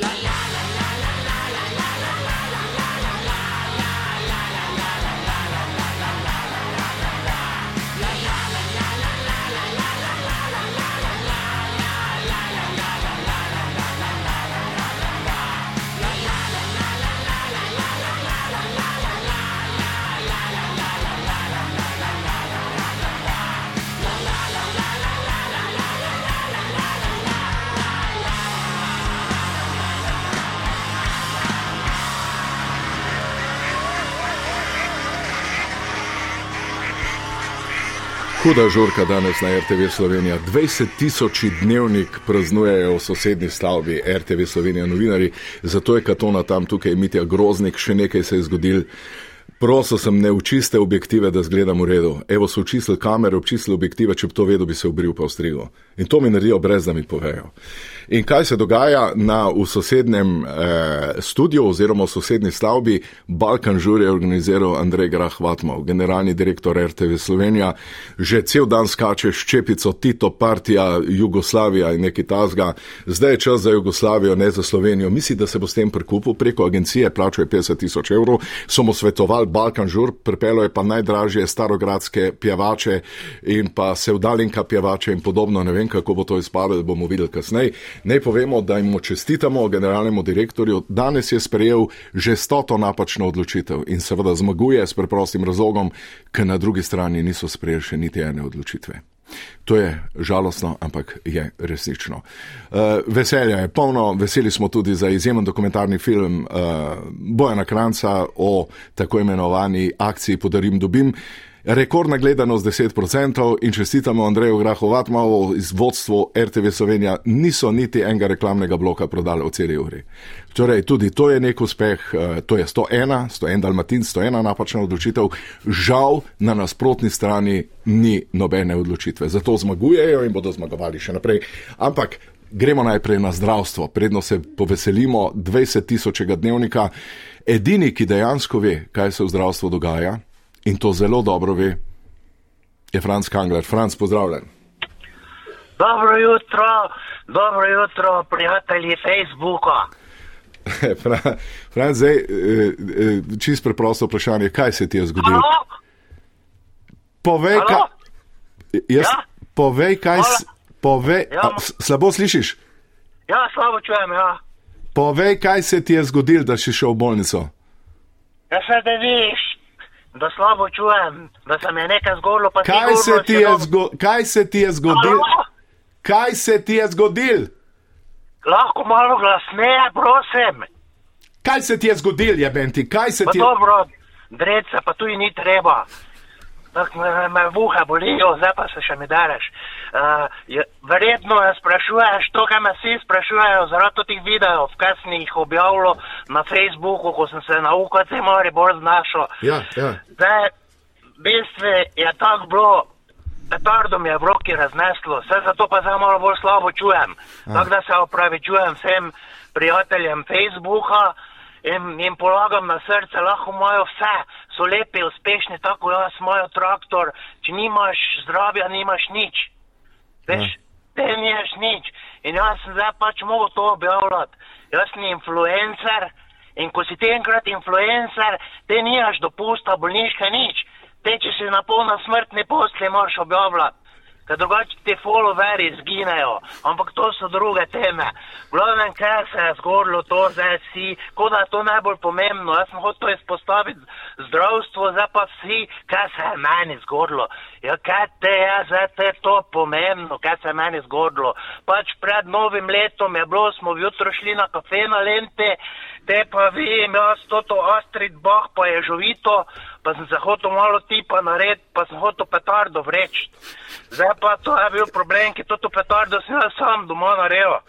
la. Huda žurka danes na RTV Slovenija. 20 tisoč dnevnik praznujejo v sosednji stavbi RTV Slovenija novinari, zato je Katona tam tukaj, Mitja Groznik, še nekaj se je zgodil. Prosil sem, ne učiste objektive, da zgledam v redu. Evo so učistili kamere, učistili objektive, če bi to vedel, bi se obril pa v strigo. In to mi naredijo, brez da mi povejo. In kaj se dogaja na, v sosednjem eh, studiu oziroma v sosednji stavbi, Balkan Žur je organiziral Andrej Grah Vatmov, generalni direktor RTV Slovenija. Že cel dan skače ščepico Tito, partija Jugoslavija in neki tazga. Zdaj je čas za Jugoslavijo, ne za Slovenijo. Misli, da se bo s tem prekupil preko agencije, plačuje 50 tisoč evrov. So mu svetovali Balkan Žur, pripelo je pa najdražje starogradske pjevače in pa sevdalinka pjevače in podobno. Ne vem, kako bo to izpadlo, bomo videli kasneje. Naj povemo, da jim čestitamo generalnemu direktorju. Danes je sprejel že stoto napačno odločitev in seveda zmaguje s preprostim razlogom, ker na drugi strani niso sprejeli še niti ene odločitve. To je žalostno, ampak je resnično. Uh, veselja je polno, veseli smo tudi za izjemen dokumentarni film uh, Bojana Kranca o tako imenovani akciji Podarim dobim. Rekordna gledanost 10% in čestitamo Andreju Grahovatmanu iz vodstva RTV Slovenija, niso niti enega reklamnega bloka prodali v celi uri. Torej, tudi to je nek uspeh, eh, to je 101, 101 Dalmatin, 101 napačna odločitev. Žal na nasprotni strani ni nobene odločitve. Zato zmagujejo in bodo zmagovali še naprej. Ampak gremo najprej na zdravstvo, predno se poveselimo 20 tisočega dnevnika. Edini, ki dejansko ve, kaj se v zdravstvu dogaja, in to zelo dobro ve, je Franz Kangler. Franz, pozdravljen. Dobro jutro, dobro jutro, prijatelji Facebooka. Franz, zdaj, eh, eh, čist preprosto vprašanje, kaj se ti je zgodilo? Povej, kaj, jaz, ja? povej, kaj, povej, ja, a, slabo slišiš? Ja, slabo čujem, ja. Povej, kaj se ti je zgodilo, da si šel v bolnico? Ja, se te vidiš, da slabo čujem, da se mi je nekaj zgodilo. Kaj se, ti je zgo kaj se ti je zgodilo? Kaj se ti je zgodilo? Lahko malo glasneje, prosim. Kaj se ti je zgodilo, je Benti? Kaj se pa ti je zgodilo? Dobro, dreca pa tu ni treba. Tak me, me vuha bolijo, zdaj pa se še mi dareš. Uh, je, verjetno me sprašuješ to, kar me vsi sprašujejo zaradi teh videov, kaj sem jih objavil na Facebooku, ko sem se na UKC mori bolj znašel. Ja, ja. Zdaj, v bistvu je tako bilo, petardo mi je v roki razneslo, vse zato pa zdaj malo bolj slabo čujem. Tako da se opravičujem vsem prijateljem Facebooka in jim polagam na srce, lahko imajo vse, so lepi, uspešni, tako jaz, imajo traktor, če nimaš zdravja, nimaš nič. Veš, ja. te nimaš nič. In jaz sem zdaj pač mogel to objavljati. Jaz sem influencer in ko si ti enkrat influencer, te nimaš dopusta, bolniška nič. Te, če si na polno smrtni posli, moraš objavljati ker drugače ti followeri zginejo, ampak to so druge teme. Glavnem, kaj se je zgodilo, to zdaj si, kot da je to najbolj pomembno. Jaz sem hotel izpostaviti zdravstvo, zdaj pa vsi, kaj se je meni zgodilo. Ja, kaj te je, zdaj te je to pomembno, kaj se je meni zgodilo. Pač pred novim letom je bilo, smo jutro šli na kafe na lente, te pa vem, jaz toto Astrid Bach pa je žovito, pa sem se hotel malo tipa narediti, pa sem hotel petardo vreči. Zdaj pa to je bil problem, ki toto petardo sem jaz sam doma naredil.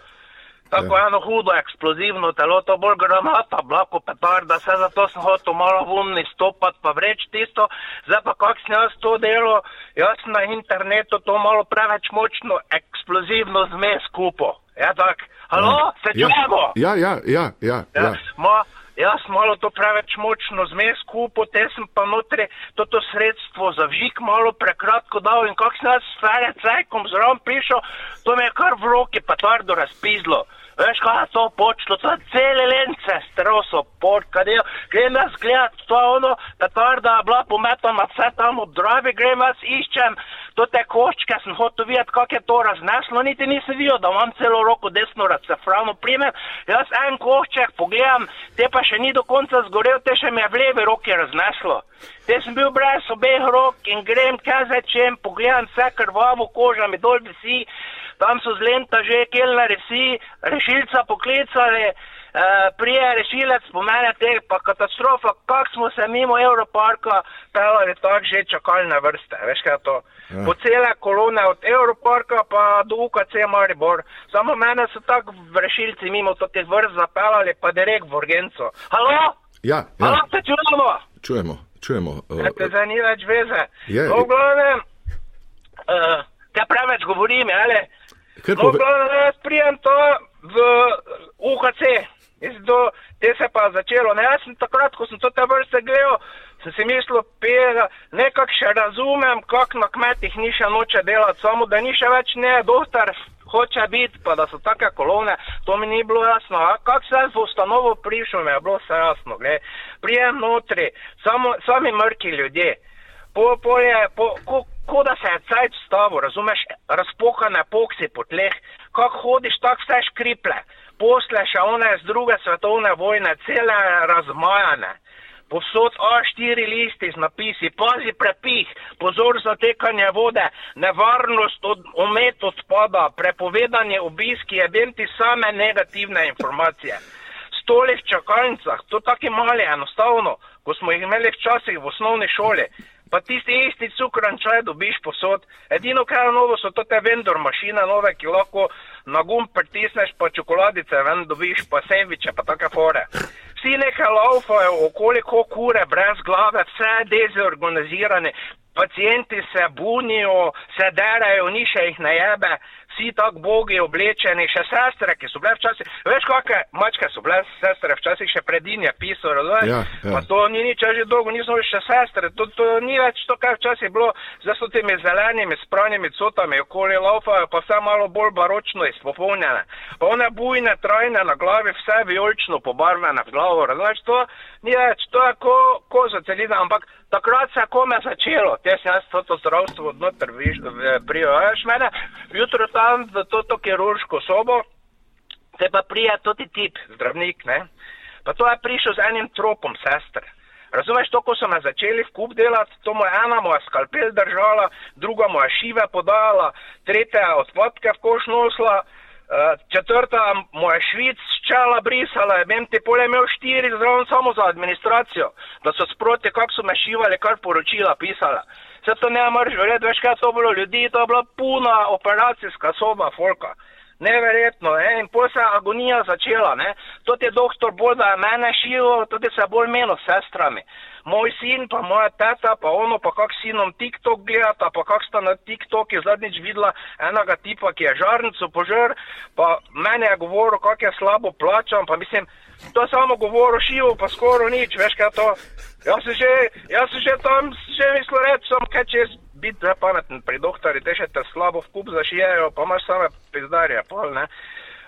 Tako ja. eno hudo eksplozivno telo, to bolj granata, blako petarda, vse zato sem hotel malo vunni stopati pa vreči tisto. Zdaj pa kak sem jaz to delo, jaz sem na internetu to malo preveč močno eksplozivno zmes kupo. Ja, tak. Halo, se Ja. čujemo? Ja, ja, ja, ja. ja. Ja, ma, jaz malo to preveč močno zmes kupo, te sem pa notri toto sredstvo za vžik malo prekratko dal in kak sem jaz s fere cajkom zraven prišel, to me je kar v roki pa tvardo razpizlo. Veš, kaj je to počlo, to cele lence, stroso, pot, kadel. Grem jaz gledat, to je ono, petarda je bila pometana, vse tam v dravi, grem jaz iščem, to te koščke, sem hotel videti, kako je to razneslo, niti nisem videl, da imam celo roko desno razcefrano, primem, jaz en košček pogledam, te pa še ni do konca zgorel, te še mi je v levi roki razneslo. Te sem bil brez obeh rok in grem, kaj začem, pogledam vse krvavo koža, mi dol visi tam so z lenta že kelnari vsi, rešilca poklicali, uh, prije rešilec pomene teh, pa katastrofa, kak smo se mimo Evroparka pelali tak že čakalne vrste, veš kaj to. Ja. Po cele kolone od Evroparka pa do UKC Maribor. Samo mene so tako rešilci mimo teh vrst zapelali, pa direkt v urgenco. Halo? Ja, ja. Halo, te čujemo? Čujemo, čujemo. Uh, te zdaj ni več veze. Je. V glavnem, uh, te preveč govorim, ali? Kar No, pove- glavno, jaz prijem to v UHC. Do, te se pa začelo. Ne, jaz sem takrat, ko sem to te vrste gledal, sem si mislil, pega, nekako še razumem, kako na kmetih ni še noče delati, samo da ni še več ne, doktor hoče biti, pa da so take kolone, to mi ni bilo jasno. A kako se jaz v ustanovo prišel, mi je bilo vse jasno, gled. Prijem notri, samo, sami mrki ljudje. Po, po je, po, ko, ko da se je cajt stavil, razumeš, razpokane poksi po tleh, kako hodiš, tako vse škriple, posle še one z druge svetovne vojne, cele razmajane. Povsod A4 listi z napisi, pazi prepih, pozor za tekanje vode, nevarnost od omet odpada, prepovedanje obiski, jebem ti same negativne informacije. Stoli v čakalnicah, to taki mali enostavno, ko smo jih imeli včasih v osnovni šoli. Pa tisti isti cukran čaj dobiš posod. Edino, kar je novo, so to te vendor mašine nove, ki lahko na gum pritisneš, pa čokoladice ven dobiš, pa sendviče, pa take fore. Vsi nekaj laufajo okoli ko kure, brez glave, vse je dezorganizirane. Pacijenti se bunijo, se derajo, ni še jih najebe, vsi tako bogi oblečeni, še sestre, ki so bile včasih, veš kakšne mačke so bile sestre, včasih še predinje pisal? Ja, ja. Pa to ni nič že dolgo, nismo več še sestre, to, to ni več to, kar včasih je bilo, zdaj so temi zelenimi, spranimi cotami okoli laufajo, pa vse malo bolj baročno izpopolnjene. Pa one bujne, trajne na glavi, vse vijolično pobarvane v glavo, razumeš to? Ni več, to je ko, ko za celina, ampak takrat se je kome začelo, te sem jaz to zdravstvo odnoter prijaš mene, jutro tam v to, to kirurško sobo, te pa prija tudi tip, zdravnik, ne? Pa to je prišel z enim tropom sestre. Razumeš, to, ko so me začeli v kup delati, to mu je ena moja skalpel držala, druga moja šive podala, tretja odpadke v koš nosila, uh, četrta moja švic čela brisala, vem ti pole imel štiri zraven samo za administracijo, da so sproti, kako so me šivali, kar poročila pisala. Vse to ne moreš verjeti, veš kaj je to bilo ljudi, to je bila puna operacijska soba folka. Neverjetno, ne? in potem se je agonija začela. Ne? To je doktor bolj, da je mene šivo, tudi se bolj meno s sestrami. Moj sin, pa moja teta, pa ono, pa kak sinom TikTok gledata, pa kak sta na TikToku zadnjič videla enega tipa, ki je žarnico požar, pa meni je govoril, kak je slabo plačam, pa mislim, to je samo govoril šivo, pa skoraj nič, veš kaj to. Jaz sem že, jaz sem že tam, že mislil reči, sem kaj čez biti zdaj pameten pri doktori, te še te slabo v kup zašijajo, pa imaš same pizdarje, pol, ne.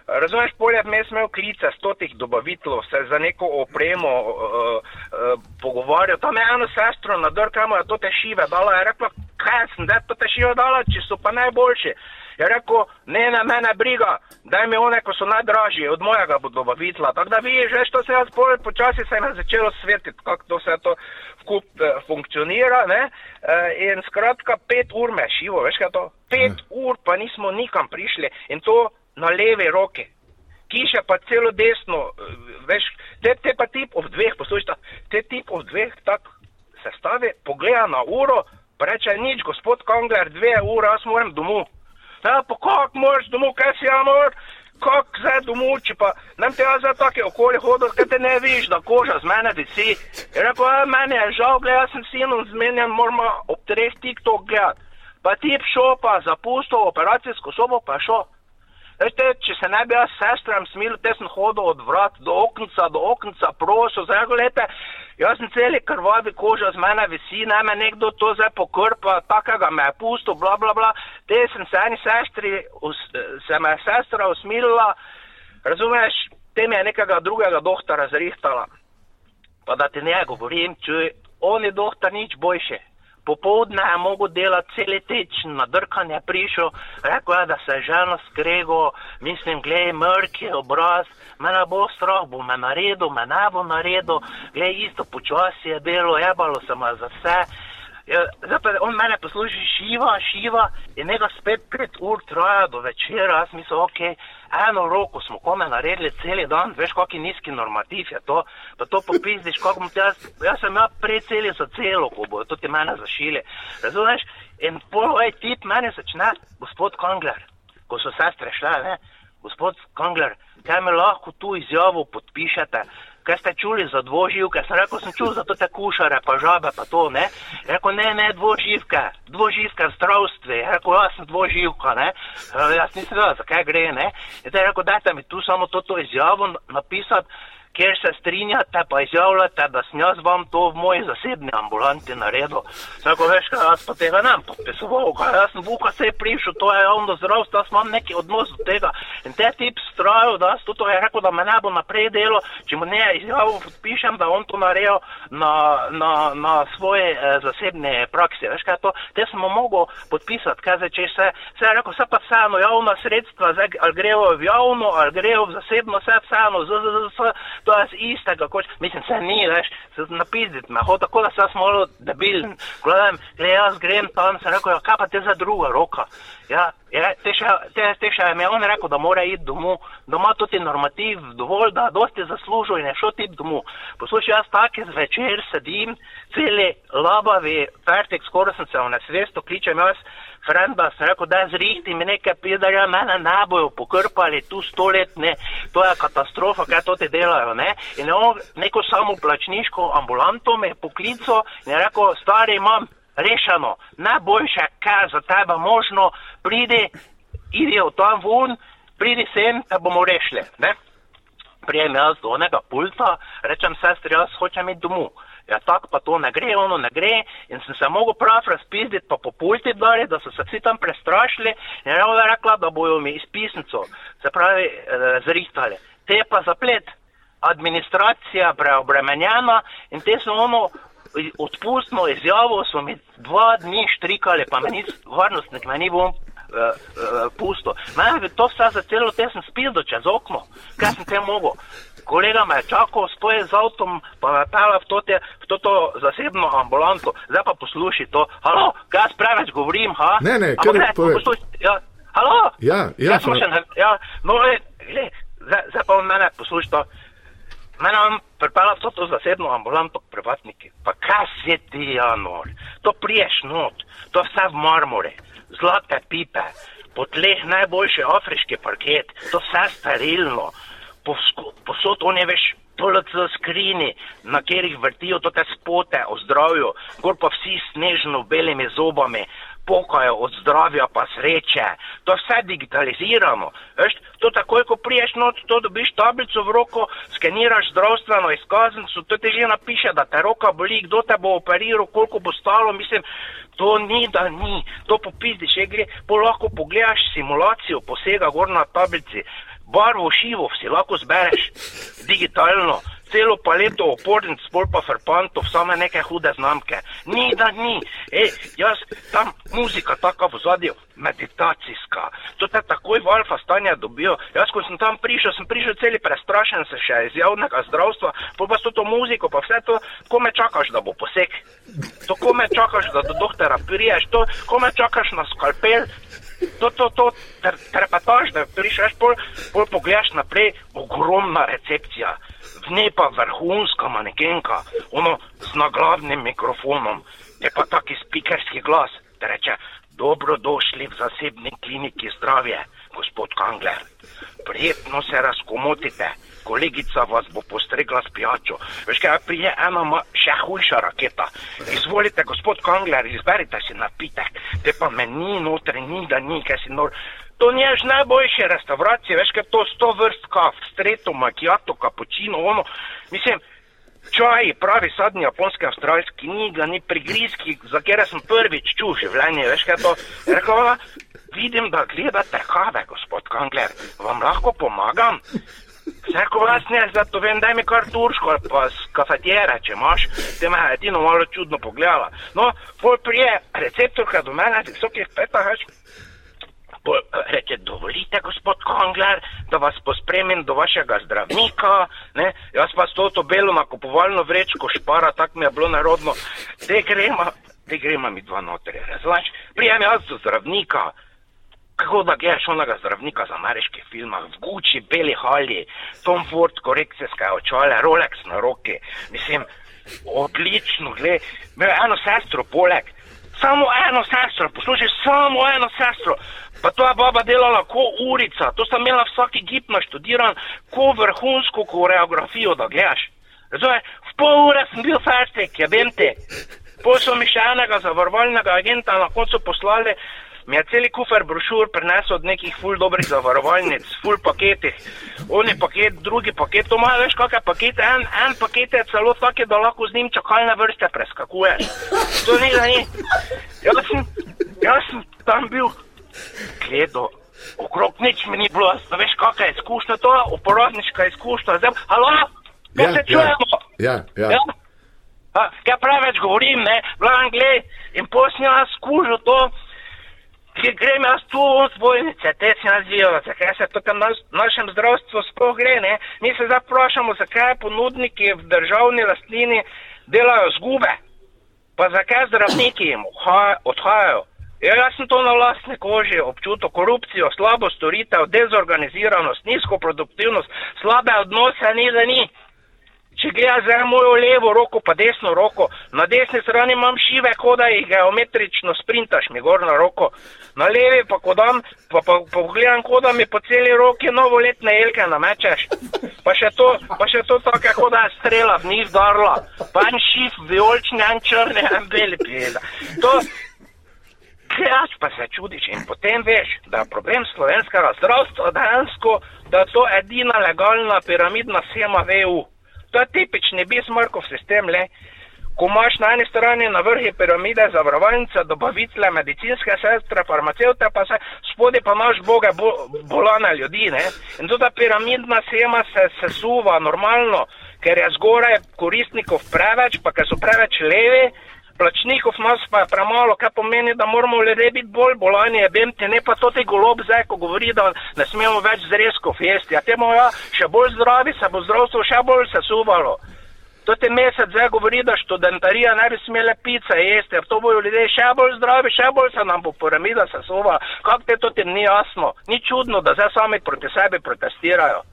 Razumeš, polje vmes imel klice stotih dobavitelov, se za neko opremo uh, uh, pogovarjal. Tam je eno sestro na drkamo, to te šive dala, je rekla, kaj sem, da je to te šive dala, či so pa najboljši. Je rekel, ne na mene briga, daj mi one, ko so najdražji, od mojega bo dobavitla. Tako da vidiš, veš, to se jaz pol, počasi se je začelo svetiti, kako to vse to vkup eh, funkcionira, ne. Eh, in skratka, pet ur me šivo, veš kaj to? Pet ur pa nismo nikam prišli in to na levi roki. Kiše pa celo desno, eh, veš, te, te pa tip ob dveh, poslušaj, te tip ob dveh tak se stavi, pogleda na uro, reče nič, gospod Kongler, dve ure, jaz moram domov. Ja, pa kako moraš domov, kaj si ja mor, kako zdaj domov, če pa nam te za take okolje hodil, kaj te ne vidiš, da koža z mene visi. Je rekel, ja, meni je žal, gled, jaz sem sinom zmenjen, moramo ob treh TikTok gledati. Pa tip šel pa zapustil operacijsko sobo, pa je šel. Veste, če se ne bi jaz sestram smil, te sem hodil od vrat do oknca, do oknca, prosil, zdaj gledajte, jaz sem celi krvavi koža z mene visi, ne me nekdo to zdaj pokrpa, takega me je pustil, bla bla bla. Te sem se eni sestri, se me je sestra usmilila, Razumeš, tem je nekega drugega doktora zrihtala. Pa da ti ne govorim, če on je doktor nič boljše. Popovdne je mogel delati cel teč, na drkanje prišel, rekel je, da se je ženo skrego, mislim, glej, mrk je obraz, mene bo strah, bo me naredil, me ne bo naredil, glej, isto počasi je delo, jebalo se mu za vse. Ja, zdaj pa on mene posluži šiva, šiva in njega spet pet ur traja do večera, jaz mislim, ok, eno roko smo kome naredili cel dan, veš, kakšen nizki normativ je to, pa to popizdiš, kako bom jaz, jaz sem ja preceli za celo, ko bojo to ti mene zašili. Razumeš? In polovej tip mene začne, gospod Kongler, ko so sestre šle, ne, gospod Kongler, kaj me lahko tu izjavo podpišete? Kaj ste čuli za dvoživke? Sem rekel, sem čul za te kušare, pa žabe, pa to, ne? Rekel, ne, ne, dvoživke, dvoživke zdravstve. Rekel, jaz sem dvoživka, ne? Jaz nisem vedel, zakaj gre, ne? In je rekel, dajte mi tu samo to, to izjavo napisati kjer se strinjate, pa izjavljate, da sem jaz vam to v moji zasebni ambulanti naredil. Tako veš, kaj jaz pa tega ne podpisoval, kaj jaz sem vuka se je prišel, to je javno zdravstvo, jaz imam neki odnos do tega. In te tip strojil, da jaz to je rekel, da me ne bo naprej delo, če mu ne izjavo podpišem, da on to naredil na, na, na svoje eh, zasebne praksi. Veš, kaj to, te sem mu mogel podpisati, kaj zdaj, če se, se je rekel, se pa vseeno javna sredstva, zdaj, ali grejo v javno, ali grejo v zasebno, vse vseeno, z, z, z, z, to je istega, kot mislim, se ni, veš, se napizditi me, ho tako da sem malo debilen, gledam, le jaz grem tam, sem rekel, ja, kaj pa te za druga roka. Ja, ja, te še, te, te še je on rekel, da mora iti domov, doma tudi normativ, dovolj, da dosti zaslužil in je šel tip domov. Poslušaj, jaz take zvečer sedim, celi labavi, pertek, skoraj sem se v nesvesto, kličem jaz. Frenda, sem rekel, da zrihti mi nekaj pidarja, mene ne bojo pokrpali tu stoletne, to je katastrofa, kaj to te delajo, ne. In on neko samoplačniško ambulanto me je poklical in je rekel, stari imam rešeno, najboljše, kar za tebe možno, pridi, idi od tam ven, pridi sem, da bomo rešili, ne. Prijem jaz do onega pulta, rečem sestri, jaz hočem iti domov ja, tako pa to ne gre, ono ne gre. In sem se mogel prav razpizditi, pa populti dali, da so se vsi tam prestrašili in je ona rekla, da bojo mi izpisnico, se pravi, eh, zrihtali. Te pa zaplet, administracija preobremenjena in te so ono odpustno izjavo, so mi dva dni štrikali, pa meni varnostnik, meni bom uh, uh, pusto. Meni to vse za celo te sem spil čez okno, kaj sem te mogel kolega me je čakal, stoje z avtom, pa me pela v, v to, to zasebno ambulanto. Zdaj pa posluši to. Halo, kaj jaz preveč govorim, ha? Ne, ne, kaj ne, posluši. Ja, halo? Ja, ja, ja. ja no, le, le, zdaj, zdaj pa on mene posluši to. Mene on pripela v to, to zasebno ambulanto k privatniki. Pa kaj se ti, Janor? To priješ not, to vse v marmore, zlate pipe, po tleh najboljši afriški parket, to vse sterilno posod oni veš, tolek za skrini, na katerih vrtijo te spote o zdravju, gor pa vsi snežno belimi zobami, pokajo od zdravja pa sreče, to vse digitaliziramo. Veš, to takoj, ko priješ noč, to dobiš tablico v roko, skeniraš zdravstveno izkaznico, to ti že napiše, da te roka boli, kdo te bo operiral, koliko bo stalo, mislim, to ni, da ni, to popizdi, če gre, po lahko pogledaš simulacijo posega gor na tablici barvo šivo si lahko zbereš digitalno, celo paleto opornic, bolj pa frpantov, same neke hude znamke. Ni, da ni. Ej, jaz, tam muzika taka v zadju, meditacijska. To te takoj v alfa stanja dobijo. Jaz, ko sem tam prišel, sem prišel celi prestrašen se še iz javnega zdravstva, pa pa s to muziko, pa vse to, ko me čakaš, da bo posek. To, ko me čakaš, da do doktora priješ, to, ko me čakaš na skalpel, to, to, to trepetaš, da prišeš pol, pol pogledaš naprej, ogromna recepcija, v njej pa vrhunska manekenka, ono z naglavnim mikrofonom, je pa taki spikerski glas, da reče, dobrodošli v zasebni kliniki zdravje, gospod Kangler, prijetno se razkomotite kolegica vas bo postregla s pijačo. Veš kaj, prije ena ma, še hujša raketa. Izvolite, gospod Kangler, izberite si napitek, te pa meni notri, ni da ni, kaj si nor. To ni že najboljše restauracije, veš kaj, to sto vrst kav, streto, makijato, kapučino, ono. Mislim, čaj, pravi sadni japonski avstralski, ni ga ni prigrizki, za kjer sem prvič čutil življenje, veš kaj to. Rekla, vidim, da gledate kave, gospod Kangler, vam lahko pomagam. Vsako vas ne, zato vem, daj mi kar turško pa z kafetjera, če imaš, te me je edino malo čudno pogledala. No, pol prije receptorka do mene, visokih petah, več. Pol reče, dovolite, gospod Kongler, da vas pospremim do vašega zdravnika, ne, jaz pa s to to belo nakupovalno vrečko špara, tako mi je bilo narodno, te gremo, te gremo mi dva noter, razumeš, prijem jaz do zdravnika, kako da gledaš onega zdravnika za ameriških filmah, v Gucci, beli halji, Tom Ford, korekcijske očale, Rolex na roki, mislim, odlično, gled, imel je eno sestro poleg, samo eno sestro, poslušaj, samo eno sestro. Pa to je baba delala ko urica, to sem imela vsaki gib naštudiran, ko vrhunsko koreografijo, da gledaš. Razumeš, v pol ure sem bil festek, ja vem te. Pol so mi še enega zavarovalnega agenta na koncu poslali, mi je celi kufer brošur prinesel od nekih ful dobrih zavarovalnic, ful paketih. Oni paket, drugi paket, to imajo veš kakšne pakete, en, en paket je celo take, da lahko z njim čakalne vrste preskakuješ. To ni da ni. Jaz sem, jaz sem tam bil, gledal, okrog nič mi ni bilo, da veš kakšna je izkušnja to, uporabniška izkušnja, zdaj, halo, kaj Ja, se ja. čujemo? Ja, ja. Ja? A, Kaj preveč govorim, ne? Gledam, gled, in posljem jaz skužil to, ki grem jaz tu od vojnice, te si nazivajo, zakaj se tukaj naš, našem zdravstvu sploh gre, ne? Mi se zdaj vprašamo, zakaj ponudniki v državni lastnini delajo zgube, pa zakaj zdravniki jim odhaja- odhajajo. Ja, jaz sem to na lastne koži občutil, korupcijo, slabo storitev, dezorganiziranost, nizko produktivnost, slabe odnose, ni da ni. Če gledaš za mojo levo roko, pa desno roko, na desni strani imam šive, kot da jih geometrično sprintaš mi gor na roko, na levi pa kodam, pa, pa, pa pogledam, kot da mi po celi roki novoletne jelke namečeš. Pa še to, pa še to tako, kot da je strela v njih darla. Pa en šif, vijolični, en črni, en beli pijeda. To, Gledaš pa se čudiš in potem veš, da je problem slovenskega zdravstva dejansko, da je to edina legalna piramidna schema v EU. To je tipični Bismarckov sistem, le. Ko imaš na eni strani na vrhi piramide zavarovalnice, dobavitele, medicinske sestre, farmacevte, pa se spodaj pa imaš boge bo, bolane ljudi, ne. In to ta piramidna schema se sesuva normalno, ker je zgoraj koristnikov preveč, pa ker so preveč levi, plačnikov nas pa je premalo, kar pomeni, da moramo ljudje biti bolj bolani, je vem te, ne pa to te golob zdaj, ko govori, da ne smemo več zrezkov jesti. A temu ja, še bolj zdravi, se bo zdravstvo še bolj sesuvalo. To te mesec zdaj govori, da študentarija ne bi smele pice jesti, ker to bojo ljudje še bolj zdravi, še bolj se nam bo piramida sesuva. Kako te to tem ni jasno? Ni čudno, da zdaj sami proti sebi protestirajo.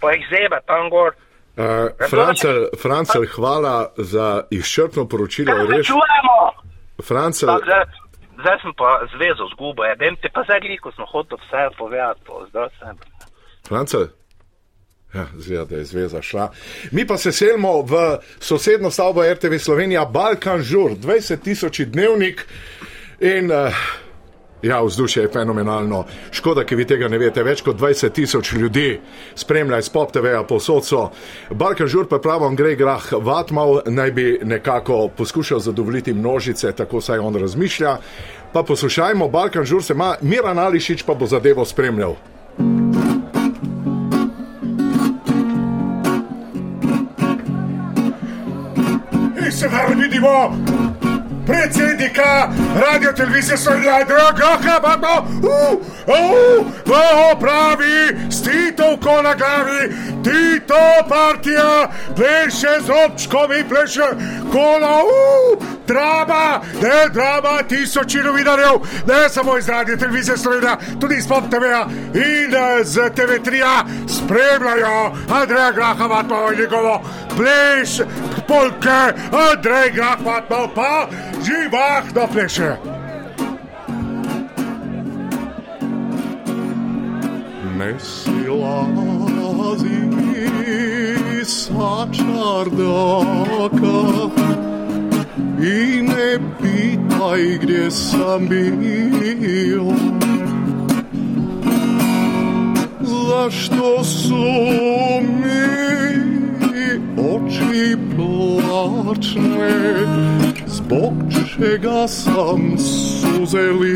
Pa jih zebe tam gor. Uh, Francel, Francel, hvala za izčrpno poročilo. Se Res? Francel, Pa Zdaj, zdaj sem pa zvezo zgubo, ja, vem te pa zdaj gliko sem hotel vse povedati, to zdaj sem. Francel. Ja, zgleda, da je zveza šla. Mi pa se selimo v sosedno stavbo RTV Slovenija, Balkan Žur, 20 tisoč dnevnik in uh, ja, vzdušje je fenomenalno. Škoda, ki vi tega ne veste, več kot 20 tisoč ljudi spremlja iz Pop TV-ja posod so. Balkan Žur pa pravi Andrej Grah Vatmal naj bi nekako poskušal zadovoljiti množice, tako saj on razmišlja. Pa poslušajmo, Balkan Žur se ima, Miran Ališič pa bo zadevo spremljal. In sedaj vidimo predsednika radio televizije Slovenija, draga, pa to, uh, uh, v opravi, s Titovko na glavi, Tito partija, pleše z občkovi, pleše kola, uh, drama, ne drama, tisoči novinarjev, ne samo iz radio televizije Slovenija, tudi iz Pop TV-ja in eh, z TV3-ja spremljajo Andreja Graha in njegovo pleš, polke, Andrej Grah Vatmov pa živahno pleše. Ne si lazi sa čardaka i ne pitaj gdje sam bio. Zašto su mi Oči płaczne, zbog čega sam suzelio?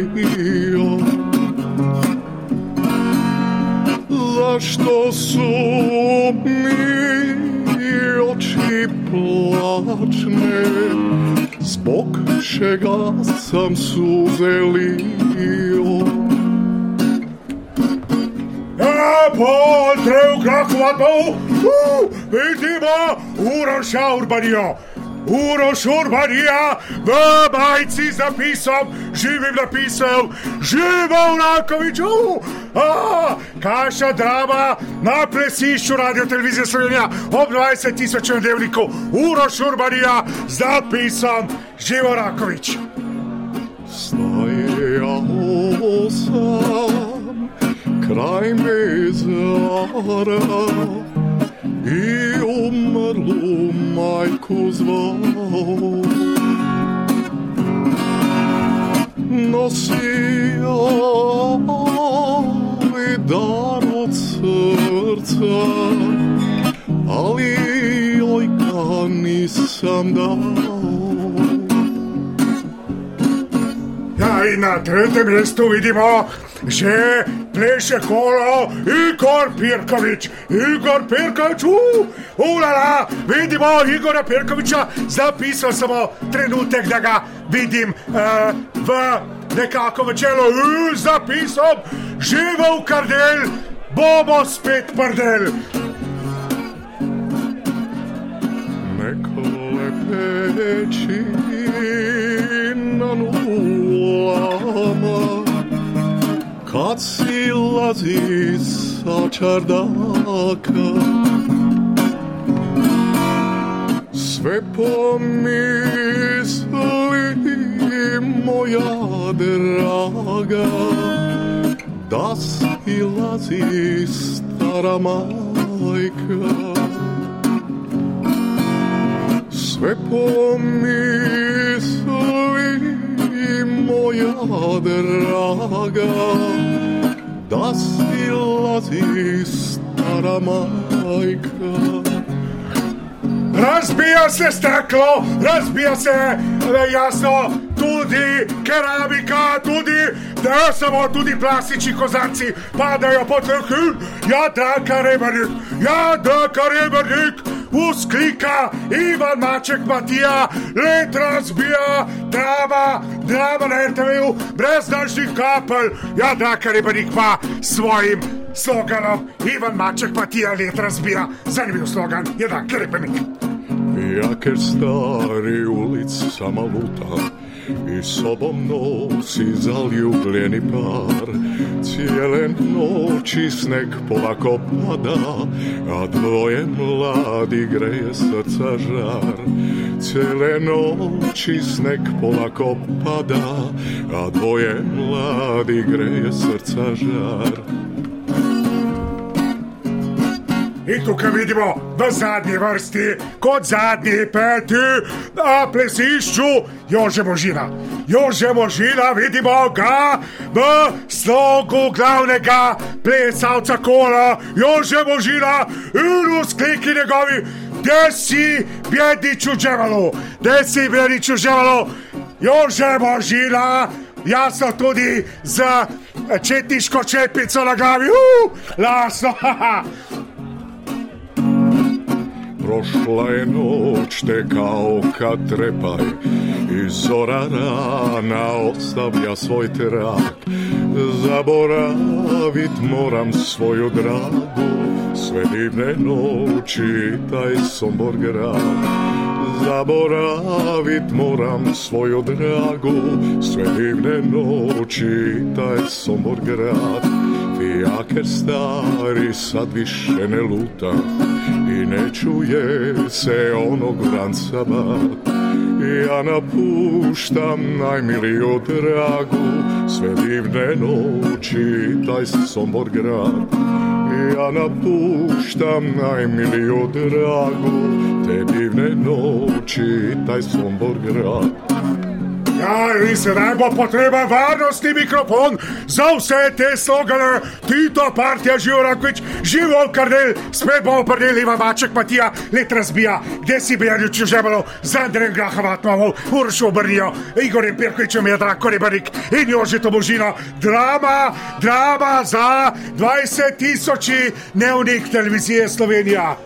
Zašto su mi oči plačne, zbog čega sam suzelio. Ja pol treu kakvatov, uh! Vidimo, Uroša Urbanija. Uroš Urbanija, v bajci z napisom, živim napisal, živo Vrakovič, uh, a, kaša drama na plesišču radio televizije Slovenija ob 20 tisoč dnevnikov, Uroš Urbanija z napisom, živo Vrakovič. Stajal sam, kraj me zara i umrlu majku zvao. Nosio li dar od srca, ali joj ga nisam dao. Ja, i na trećem mjestu vidimo že pleše kolo Igor Pirković. Igor Pirković, uh, ulala, vidimo Igora Pirkovića, zapisao sam trenutek da ga vidim uh, v nekako v čelo, uh, zapisal, živo v kardel, bomo spet prdel. Peči na nulama kad si lazi sa čardaka Sve pomisli moja draga Da si lazi stara majka Sve pomisli moja draga Da si lazi stara majka Razbija se steklo, razbija se jasno tudi keramika, tudi da samo tudi plastični kozarci padajo po trhu. Ja, da, karebrnik, ja, da, karebrnik, usklika Ivan Maček Matija, let razbija, drama, drama na RTV-u, brez daljših kapelj. Ja, da, karebrnik pa svojim sloganom Ivan Maček Matija, let razbija. Zanimiv slogan, ja, da, karebrnik. Ja, ker stari ulic sama luta i sobom nosi zaljubljeni par. Cijele noći sneg polako pada, a dvoje mladi greje srca žar. Cijele noći sneg polako pada, a dvoje mladi greje srca žar. I tukaj vidimo v zadnji vrsti, kot zadnji peti na plesišču Jože Možina. Jože Možina vidimo ga v slogu glavnega plesalca kola, Jože Možina in v skliki njegovi, da si bjediču dževalo, da si bjediču dževalo, Jože Možina. Jasno tudi z četniško čepico na glavi, uh, lasno, haha. Prošla je noć te kao kad trepaj. I zora rana ostavlja svoj trak Zaboravit moram svoju dragu. Sve divne noći taj sombor grad. Zaboravit moram svoju dragu. Sve divne noći taj sombor grad. Fijaker stari sad više ne luta I ne čuje se onog vranca bat Ja napuštam najmiliju dragu Sve divne noći taj sombor grad. Ja napuštam najmiliju dragu Te divne noći taj sombor grad Ja, in sedaj bo potreben varnostni mikrofon za vse te slogane. Tito, partija, živo rakvič, živo kardel, spet bomo prdeli vavaček Matija, let razbija, kde si bi radi čužebalo, z Andrejem Grahovatnovo, Uršo Brnijo, Igorjem Pirkovičem je Drako Rebarik in Jožito Božino. Drama, drama za 20 tisoči dnevnik televizije Slovenija.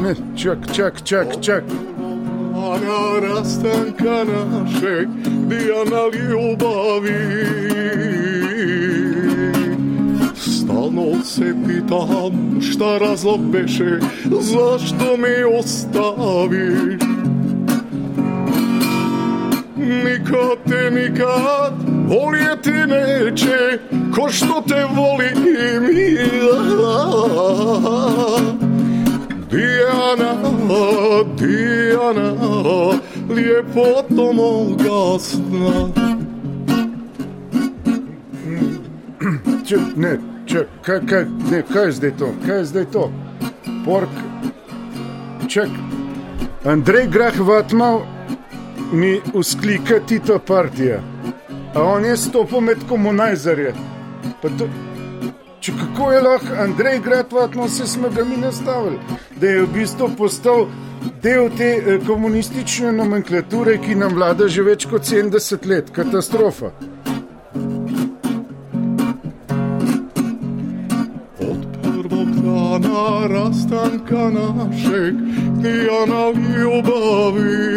Ne, čak, čak, čak, čak. Ana rastanka našeg, Dijana ljubavi. Stalno se pitam šta razlog beše, zašto me ostaviš? Nikad te nikad voljeti neće, ko što te volim ja. Dijana, Dijana, ljepoto moga sna. Če, ne, če, kaj, kaj, ne, kaj je zdaj to? Kaj je zdaj to? Pork, ček, Andrej Grah Vatmal mi usklika Tito partija, a on je stopil med komunajzarje. Pa to, če kako je lahko Andrej Grah Vatmal se smo ga mi nastavili, da je v bistvu postal del te eh, komunistične nomenklature, ki nam vlada že več kot 70 let, katastrofa. Rastanka našeg, Dijana ljubavi.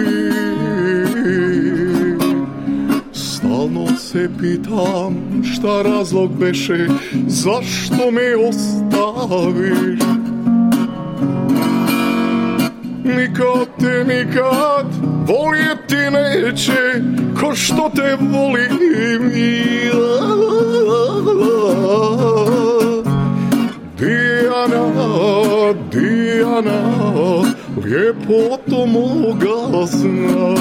Stalno se pitam šta razlog beše, zašto me ostaviš? Nikad te nikad voljeti neće, ko što te volim ja. Dijana, Dijana, ljepoto moga sna.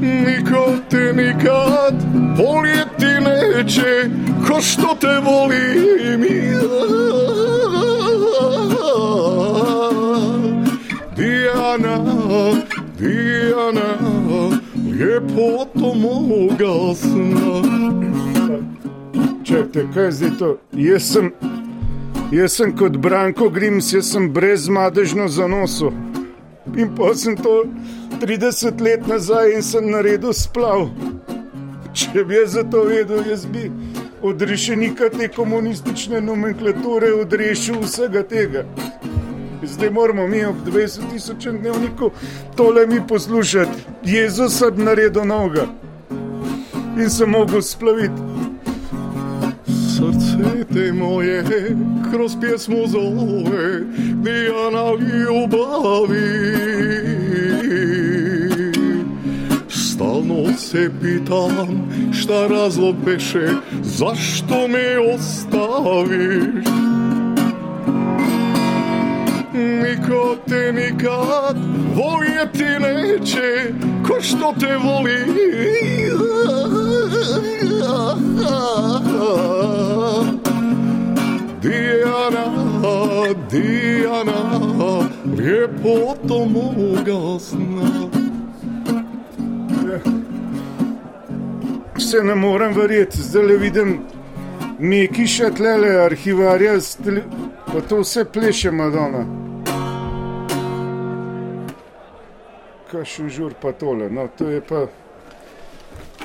Nikad te nikad voljeti neće, ko što te volim ja. Dijana, Dijana, ljepoto moga sna. Čakajte, kaj je zdaj to? Jaz sem, jaz sem kot Branko Grims, jaz sem brezmadežno zanosil. In pa sem to 30 let nazaj in sem naredil splav. Če bi jaz za to vedel, jaz bi od rešenika te komunistične nomenklature odrešil vsega tega. Zdaj moramo mi ob 20 tisoč dnevniku tole mi poslušati. Jezus je naredil noga in se mogel splaviti. Srce te moje kroz pjesmu zove Dijana ljubavi Stalno se pitam šta razlog beše Zašto me ostaviš Niko te nikad voljeti neće Ko što te voli Dijana, Dijana, ljepoto moga sna. Se ne morem verjeti, zdaj le vidim neki še tlele arhivarja, pa to vse pleše Madonna. Kaj še žur pa tole, no to je pa.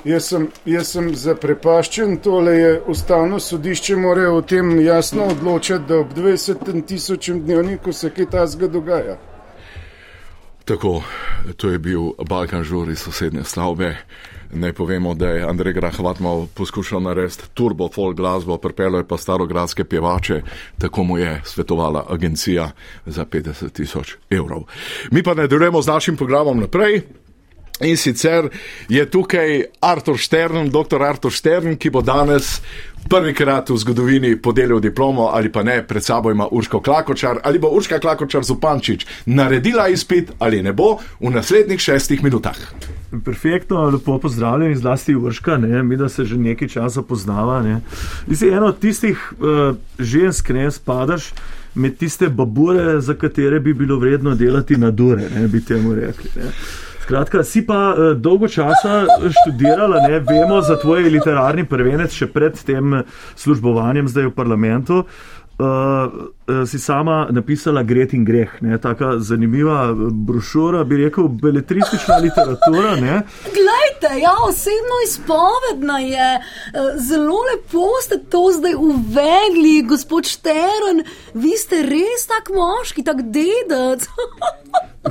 Jaz sem, jaz sem zaprepaščen, tole je ustavno sodišče, mora o tem jasno odločati, da ob 20 tisočem dnevniku se kaj tasga dogaja. Tako, to je bil Balkan žur iz sosednje stavbe. Naj povemo, da je Andrej Grahvatmal poskušal narediti turbo folk glasbo, pripeljal je pa starogradske pjevače, tako mu je svetovala agencija za 50 tisoč evrov. Mi pa nadaljujemo z našim programom naprej. In sicer je tukaj Artur Štern, dr. Artur Štern, ki bo danes prvikrat v zgodovini podelil diplomo ali pa ne, pred sabo ima Urško Klakočar ali bo Urška Klakočar Zupančič naredila izpit ali ne bo v naslednjih šestih minutah. Perfektno, lepo pozdravljen, zlasti Urška, ne, mi da se že nekaj časa poznava. Ti eno od tistih uh, žensk, ne spadaš med tiste babure, za katere bi bilo vredno delati na dure, ne bi temu rekli. Ne. Skratka, si pa uh, dolgo časa študirala, ne vemo za tvoj literarni prvenec, še pred tem službovanjem zdaj v parlamentu. Uh, si sama napisala Gret in greh, ne, taka zanimiva brošura, bi rekel, beletristična literatura. Ne. Glejte, ja, osebno izpovedna je, zelo lepo ste to zdaj uvedli, gospod Štern, vi ste res tak moški, tak dedec.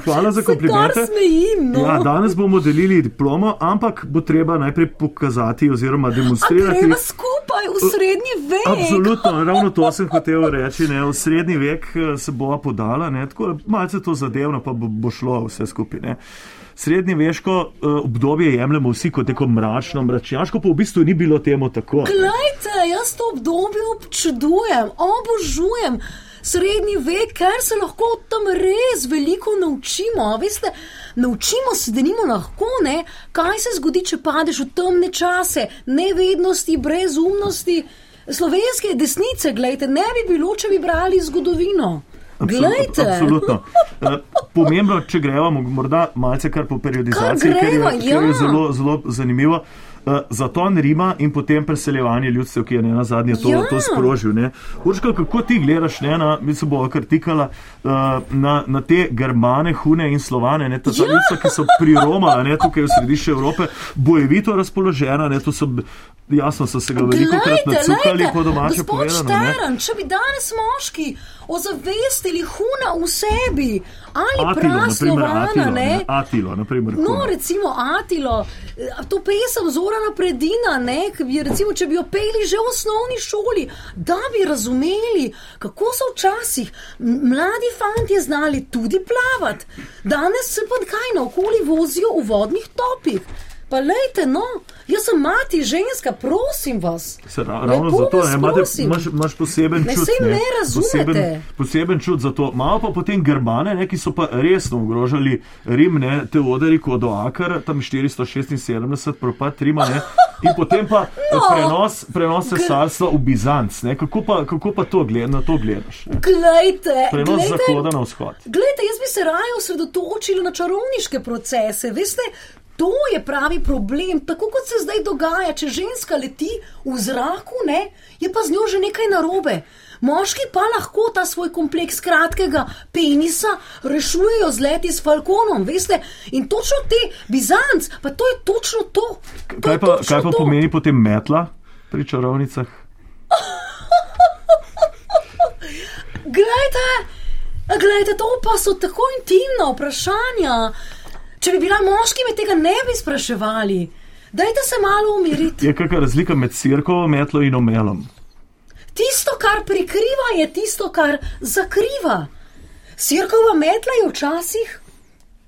Hvala za komplimente. Smejim, no. ja, danes bomo delili diplomo, ampak bo treba najprej pokazati oziroma demonstrirati. Treba skupaj v srednji vek. Absolutno, ravno to sem hotel reči. Ne, v srednji vek eh, se bova podala, ne, tako malce to zadevno pa bo, bo šlo vse skupaj. Ne. Srednje veško uh, obdobje jemljemo vsi kot neko mračno, mračnjaško, pa v bistvu ni bilo temu tako. Glejte, jaz to obdobje občudujem, obožujem srednji vek, ker se lahko tam res veliko naučimo. Veste, naučimo se, da nimo lahko, ne, kaj se zgodi, če padeš v temne čase, nevednosti, brezumnosti. Slovenske desnice, gledajte, ne bi bilo, če bi brali zgodovino. Glejte. Absolutno. Eh, pomembno, če gremo, morda malce kar po periodizaciji, Kar greva, ker je, ker je ja. zelo, zelo zanimivo. Uh, zaton Rima in potem preseljevanje ljudstev, ki je ne na zadnje to, Ja. to sprožil. ne. Urška, kako ti gledaš ne, na, mi se bomo kar tikala, uh, na, na te germane, hune in slovane, ne, ta ja. Ljudstva, ki so priromala ne, tukaj v središče Evrope, bojevito razpoložena, ne, to so, jasno, so se ga veliko krat nacukali, po domače povedano. Štern, če bi danes moški ozavestili huna v sebi ali praslovana, Atilo, ne? Atilo, naprimer. No, Huna. recimo Atilo, to pesem Zorana Predina, ne, bi, recimo, če bi jo peli že v osnovni šoli, da bi razumeli, kako so včasih mladi fanti znali tudi plavati. Danes se pa kaj naokoli vozijo v vodnih topih. Pa lejte, no, jaz sem mati, ženska, prosim vas. Se, ra, ravno Lepo zato vas ne, imate, imaš, imaš poseben Ne, čut. saj ne razumete. Poseben, poseben čut za to. Malo pa potem Germane, ne, ki so pa resno ogrožali Rim, ne, Teodori Kodoakar, tam 476, propad Rima, ne, in potem pa no. prenos, prenos cesarstva v Bizanc. Ne, kako, pa, kako pa to gled, na to gledaš? Ne? Glejte, Prenos glejte, zahoda na vzhod. Glejte, jaz bi se raje osredotočila na čarovniške procese. Veste, to je pravi problem. Tako kot se zdaj dogaja, če ženska leti v zraku, ne, je pa z njo že nekaj narobe. Moški pa lahko ta svoj kompleks kratkega penisa rešujejo z leti s falkonom, veste, in točno te bizanc, pa to je točno to. to Kaj pa, točno kaj pa to. pomeni potem metla pri čarovnicah? Glejte, glejte, to pa so tako intimna vprašanja. Če bi bila moški, me tega ne bi spraševali. Dajte se malo umiriti. Je kakšna razlika med cirkovo metlo in omelom? Tisto, kar prikriva, je tisto, kar zakriva. Sirkova metla je včasih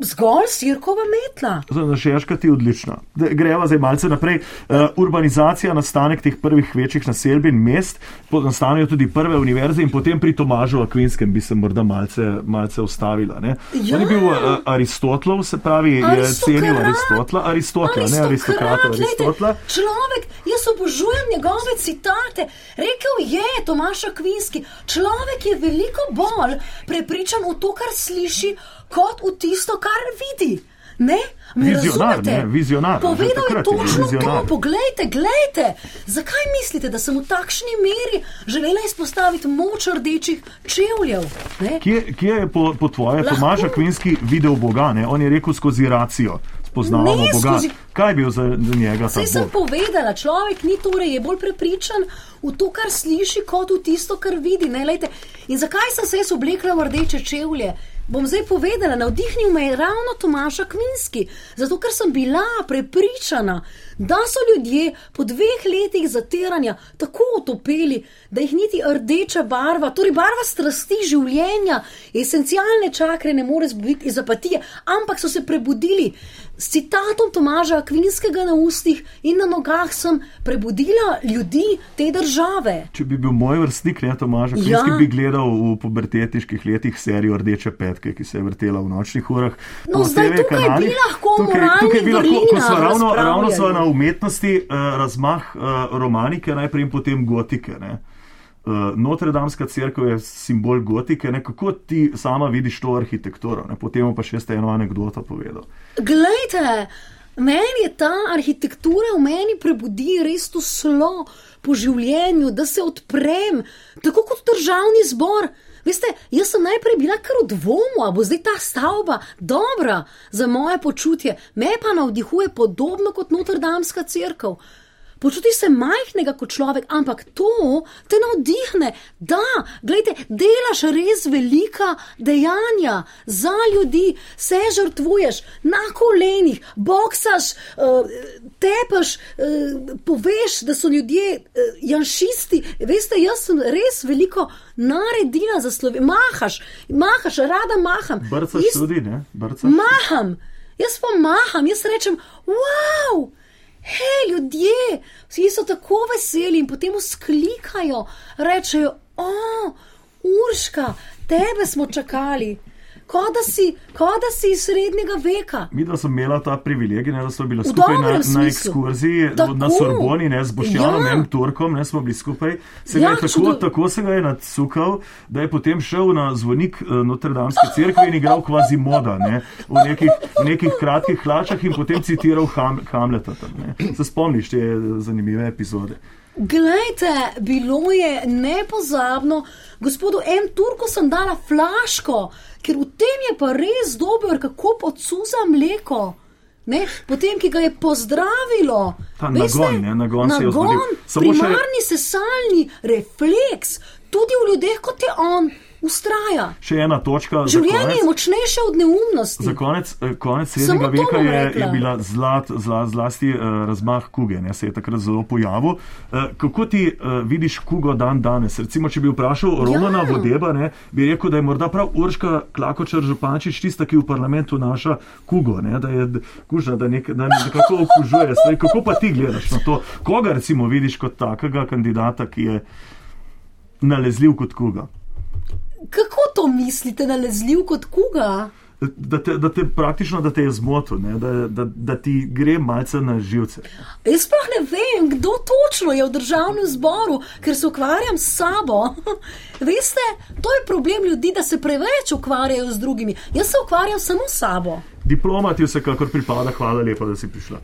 zgolj sirkova metla. Našeška ti je odlična. Greva zdaj malce naprej. Uh, urbanizacija, nastanek teh prvih večjih naselbin, mest, po- nastanejo tudi prve univerze in potem pri Tomažu Akvinskem bi se morda malce, malce ustavila. Ne? Ja. On je bil uh, Aristotlov, se pravi, je Aristokrat. cenil Aristotla, Aristotla, ne aristokrata, glejte, Aristotla. Človek, jaz obožujem njegove citate. Rekel je Tomaš Akvinski, človek je veliko bolj prepričan v to, kar sliši, kot v tisto, kar vidi. Ne? Me Vizionar, razumete? ne, vizionar, Povedal je je točno vizionar. to. Poglejte, glejte. Zakaj mislite, da sem v takšni meri želela izpostaviti moč rdečih čevljev? Ne? Kje, kje je po, po tvoje Lahko- Tomaž Akvinski videl Boga? Ne? On je rekel skozi racijo. Spoznavamo Ne, Boga. skozi- Kaj je bil za, njega Saj sem Bog? povedala, človek ni torej, je bolj prepričan v to, kar sliši, kot v tisto, kar vidi. Ne, lejte. In zakaj sem se jaz oblekla v rdeče čevlje? Bom zdaj povedala, navdihnil me je ravno Tomaš Akvinski, zato ker sem bila prepričana, da so ljudje po dveh letih zatiranja tako otopeli, da jih niti rdeča barva, torej barva strasti življenja, esencialne čakre ne more zbuditi iz apatije, ampak so se prebudili. S citatom Tomaža Akvinskega na ustih in na nogah sem prebudila ljudi te države. Če bi bil moj vrstnik, ne Tomaž, Akvinski Ja. bi gledal v pubertetniških letih serijo Rdeče petke, ki se je vrtela v nočnih urah. No, zdaj tukaj bi kanalih. lahko o tukaj, tukaj bi lahko, ko smo ravno, ravno so na umetnosti uh, razmah uh, romanike, najprej in potem gotike. Ne. Uh, Notre-Dameska crkva je simbol gotike, ne? kako ti sama vidiš to arhitekturo. Ne? Potem pa še ste eno anegdoto povedal. Glejte, meni je ta arhitektura v meni prebudi res to slo po življenju, da se odprem, tako kot državni zbor. Veste, jaz sem najprej bila kar v dvomu, a bo zdaj ta stavba dobra za moje počutje, me pa navdihuje podobno kot Notre-Dameska crkva. Počutiš se majhnega kot človek, ampak to te navdihne, da, gledaj, delaš res velika dejanja za ljudi, se žrtvuješ na kolenih, boksaš, uh, tepaš, uh, poveš, da so ljudje uh, janšisti. Veste, jaz sem res veliko naredila za Slovenijo. Mahaš, mahaš, rada maham. Brcaš Ist... tudi, ne? Brcaš. Maham, jaz pa maham, jaz rečem, wow! Hej, ljudje, vsi so tako veseli in potem usklikajo, rečejo, o, Urška, tebe smo čakali kot da si, ko da si iz srednjega veka. Mi, da smo imeli ta privilegij, ne, da smo bili skupaj na, na ekskurziji tako. na Sorboni, ne, z Boštjanom ja. M. Turkom, ne smo bili skupaj. Se ja, je, tako, tako se ga je nadsukal, da je potem šel na zvonik uh, Notre-Dameske cerkve in igral kvazi moda ne, v, nekih, nekih kratkih hlačah in potem citiral Ham, Hamleta. Tam, se spomniš te zanimive epizode. Glejte, bilo je nepozabno, gospodu M. Turku sem dala flaško, ker v tem je pa res dober, kako podsuza mleko. Ne? Potem, ki ga je pozdravilo, ta nagon, ne, nagon, nagon primarni še... sesalni refleks, tudi v ljudeh kot je on ustraja. Še ena točka. Življenje konec, je močnejše od neumnosti. Za konec, eh, konec srednjega veka je, je bila zlat, zla, zlasti uh, razmah kuge, ne, se je takrat zelo pojavil. Uh, kako ti uh, vidiš kugo dan danes? Recimo, če bi vprašal Romana ja. Vodeba, ne, bi rekel, da je morda prav Urška Klakočar Župančič tista, ki v parlamentu naša kugo, ne, da je kužna, da, nek, da nekako okužuje. Stvari. Kako pa ti gledaš na to? Koga recimo vidiš kot takega kandidata, ki je nalezljiv kot kuga? Kako to mislite, nalezljiv kot kuga? Da te, da te praktično da te je zmotil, da, da, da ti gre malce na živce. Jaz sploh ne vem, kdo točno je v državnem zboru, ker se ukvarjam s sabo. Veste, to je problem ljudi, da se preveč ukvarjajo z drugimi. Jaz se ukvarjam samo s sabo. Diplomati vsekakor pripada, hvala lepa, da si prišla.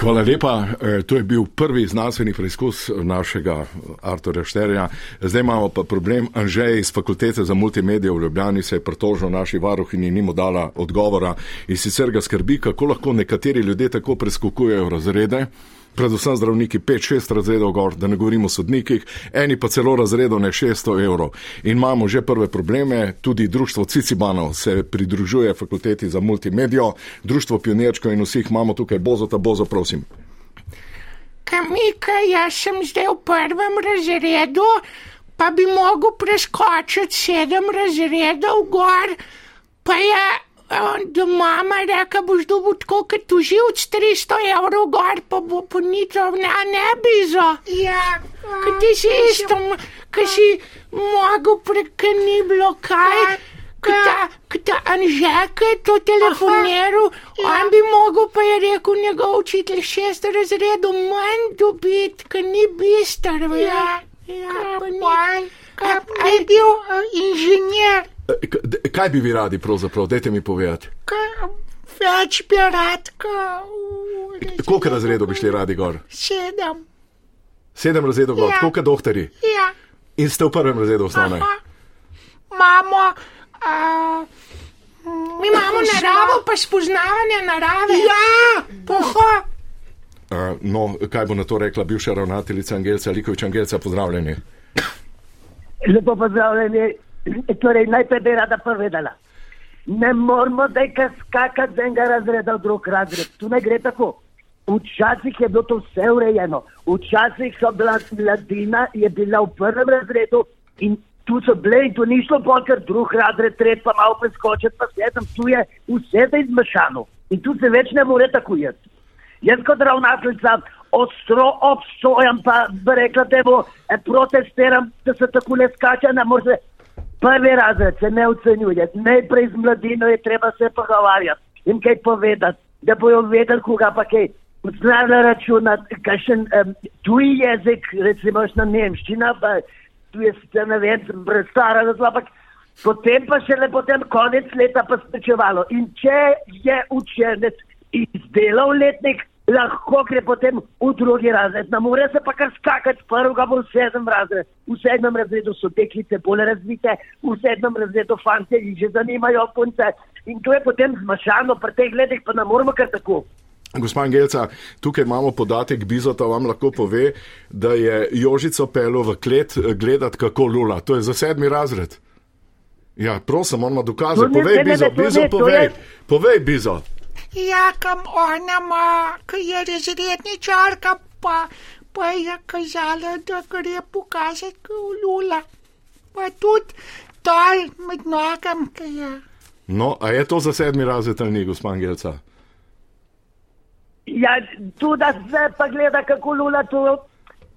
Hvala lepa. E, to je bil prvi znanstveni preizkus našega Artura Šterja. Zdaj imamo pa problem. Anžej iz fakultete za multimedije v Ljubljani se je pritožil naši varuhinji in nimo dala odgovora. In sicer ga skrbi, kako lahko nekateri ljudje tako preskokujejo razrede predvsem zdravniki 5-6 razredov gor, da ne govorimo o sodnikih, eni pa celo razredov ne 600 evrov. In imamo že prve probleme, tudi društvo Cicibanov se pridružuje fakulteti za multimedijo, društvo Pionirčko in vseh imamo tukaj bozo, ta bozo, prosim. Kamika, jaz sem zdaj v prvem razredu, pa bi mogel preskočiti sedem razredov gor, pa je da mama reka, boš dobil tako, kot tu živc 300 evrov gor, pa bo ponitov, ne, ne bizo. Ja, kaj ti si isto, kaj si mogel prek ni bilo kaj. Kdo Anžek je to telefoniral, ja. on bi mogel, pa je rekel njegov učitelj šest razredov manj dobiti, ker ni bistar. Ja, ja, pa ni. Kaj je bil uh, inženir? Kaj bi vi radi, pravzaprav, dajte mi povedati? Več bi rad, koliko razredov bi šli radi gor? Sedem. Sedem razredov gor, ja. koliko doktori? Ja. In ste v prvem razredu osnovne? Imamo. Uh, Mi imamo naravo, pa spoznavanje narave. Ja, poho. Uh, no, kaj bo na to rekla bivša ravnateljica Angelca, Likovič Angelca, pozdravljeni. Lepo pozdravljeni. Torej, najprej bi rada povedala. Ne moramo zdaj skakati z enega razreda v drug razred. Tu ne gre tako. Včasih je bilo to vse urejeno. Včasih so bila mladina, je bila v prvem razredu in tu so bile in tu ni šlo bolj, ker drug razred treba pa malo preskočiti, pa sedem, tu je vse zdaj zmešano. In tu se več ne more tako jaz. Jaz kot ravnateljica ostro obsojam, pa bi rekla, bo eh, protestiram, da se tako ne skače, ne more prvi razred se ne ocenjuje, najprej z mladino je treba se pogovarjati in kaj povedati, da bojo vedeli, koga pa kaj. Znala računati, kakšen um, tuji jezik, recimo na nemščina, pa tu je sicer ne vem, sem prestara, zato, ampak potem pa šele potem konec leta pa sprečevalo. In če je učenec izdelal letnik, lahko gre potem v drugi razred. Na more se pa kar skakati, prvega bo v sedem razred. V sedmem razredu so teklice bolj razvite, v sedmem razredu fante jih že zanimajo punce. In to je potem zmašano, pri teh letih pa ne moramo kar tako. Gospod Angelca, tukaj imamo podatek, Bizota vam lahko pove, da je Jožico pelo v klet gledati, kako lula. To je za sedmi razred. Ja, prosim, on ima dokaze. Povej, Bizo, Bizo, povej. Povej, Bizo. Ja, kam ona ima, ki je razredničarka, pa, pa je kazala, da gre pokazati, lula. Pa tudi dol med nogam, ki je. No, a je to za sedmi razred ali ni, gospod Angelca? Ja, tu da se pa gleda, kako lula to,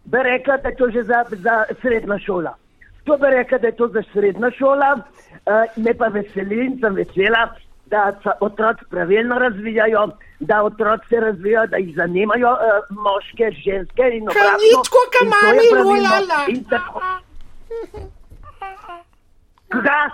bi rekla, da je to že za, za srednja šola. To bi rekla, da je to za srednja šola, uh, me pa veseli in sem vesela, da se otroci pravilno razvijajo, da otroci se razvijajo, da jih zanimajo uh, moške, ženske in Kaj obratno. ni tako, kot je mami lulala. In tako- Kaj?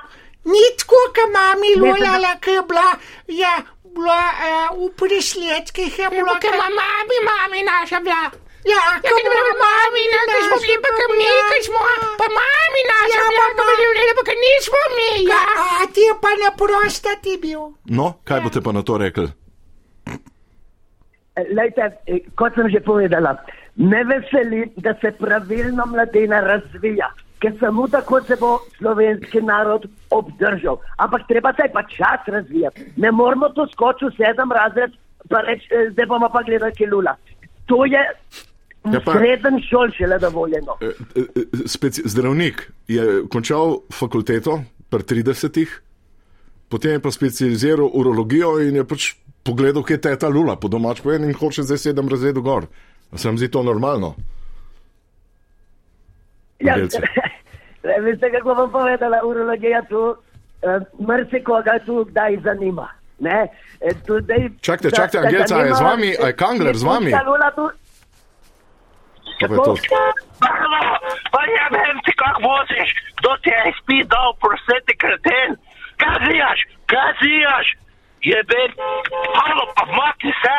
Ni tako, kot mami Ne, lulala, ki je bila, je bila uh, v presledkih, je bila. Ker ima mami, mami naša bila. Ja, Ja, ker bila mami, ne, ker smo bili pa kam mi, ker smo, pa mami naša Ja, pa pa bili vneli, pa ker nismo mi, ja. A ti je pa ne prosta ti bil. No, kaj boste pa na to rekli? Lejte, eh, kot sem že povedala, me veseli, da se pravilno mladina razvija, ker samo tako se bo slovenski narod obdržal. Ampak treba se pa čas razvijati. Ne moramo to skočiti v sedem razred, pa reči, eh, zdaj bomo pa gledali kilula. To je Ja, pa- srednjem šol šele dovoljeno. E, e, e, speci- Zdravnik je končal fakulteto pri 30, potem je pa specializiral urologijo in je pač pogledal, kje je teta lula, po domač povedan in hoče zdaj sedem razredov gor. Se vam zdi to normalno? Ja, veste, kako bom povedala, urologija tu, uh, mrsikoga tu kdaj zanima. Ne? Tudi, Čakajte, čakajte, Angelca, je z vami, je Kangler z vami? Tu- pa je. Halo, pa ja vem ti, kako voziš, kdo ti je spit dal, proseti kreten. Kaj zijaš, kaj zijaš? Jebe, halo, pa makni se.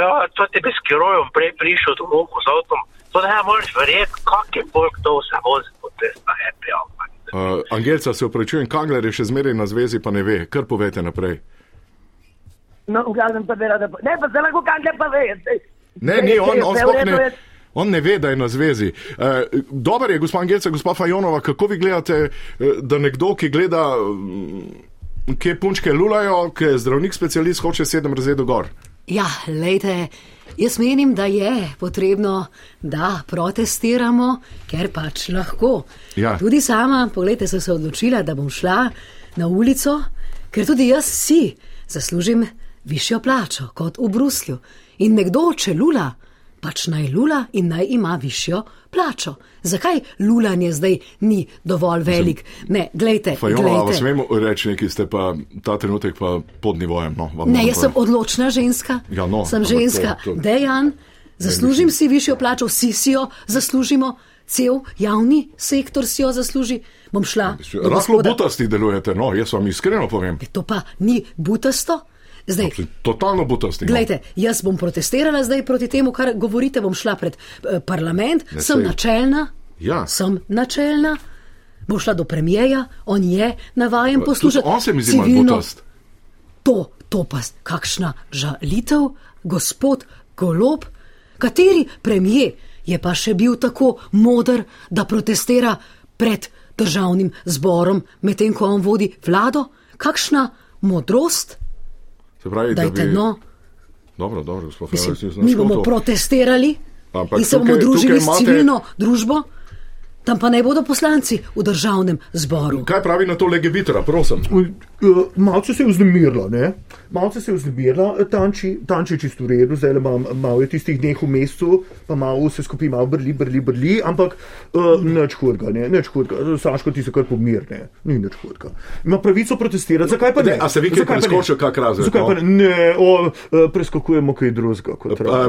Ja, to ti bi s kirojem prej prišel domov z avtom. To ne moreš verjeti, kak je folk to vse vozi po cestah, happy hour. Uh, Angelca, se upravičujem, Kangler je še zmeraj na zvezi, pa ne ve, kar povete naprej. No, v glavnem pa bi rada. Ne, pa se lahko kanke pa ve. Ne, ni, on, on v sploh ne. On ne ve, da je na zvezi. Uh, Dober je, gospod Angelca, gospod Fajonova, kako vi gledate, eh, da nekdo, ki gleda, mm, kje punčke lulajo, ki je zdravnik specialist, hoče sedem razredov gor. Ja, lejte, jaz menim, da je potrebno, da protestiramo, ker pač lahko. Ja. Tudi sama, pogledajte, sem se odločila, da bom šla na ulico, ker tudi jaz si zaslužim višjo plačo kot v Bruslju. In nekdo, če lula, pač naj lula in naj ima višjo plačo. Zakaj lulanje zdaj ni dovolj velik? Ne, gledajte, Fajonova, vas glejte. vemo reči nekaj, ste pa ta trenutek pa pod nivojem. No, Ne, jaz sem odločna ženska. Ja, no, sem ženska, to- to- dejan, zaslužim si višjo plačo, vsi si jo zaslužimo, cel javni sektor si jo zasluži. Bom šla. Rahlo butasti delujete, no, jaz vam iskreno povem. To pa ni butasto. Zdaj, Totalno butasti. No. Glejte, jaz bom protestirala zdaj proti temu, kar govorite, bom šla pred eh, parlament, Ne, sem sej- načelna. Ja. Sem načelna, bom šla do premijeja, on je navajen poslušati. On se mi zdi malo butast. To, to pa kakšna žalitev, gospod Golob, kateri premije je pa še bil tako moder, da protestira pred državnim zborom, medtem ko on vodi vlado? Kakšna modrost, Se pravi, da dajte bi... no. Dobro, dobro, gospod Mislim, Fajonova, mi bomo protestirali Ampak in se bomo tukaj- družili tukaj s imate- civilno družbo, tam pa ne bodo poslanci v državnem zboru. Kaj pravi na to legebitora, prosim? Uh, Malce se je vznemirila, ne? Malce se je vznemirila, tanči, tanči je čisto v redu, zdaj imam malo tistih dneh v mestu, pa malo se skupaj malo brli, brli, brli, ampak uh, nič hudega, ne, nič hudega. Saško, ti se kar pomir, ne, ni nič hudega. Ima pravico protestirati, zakaj pa ne? Ne, a se vi kaj preskočil kak razred, Zakaj no? pa ne? Ne, o, uh, preskakujemo kaj drugega.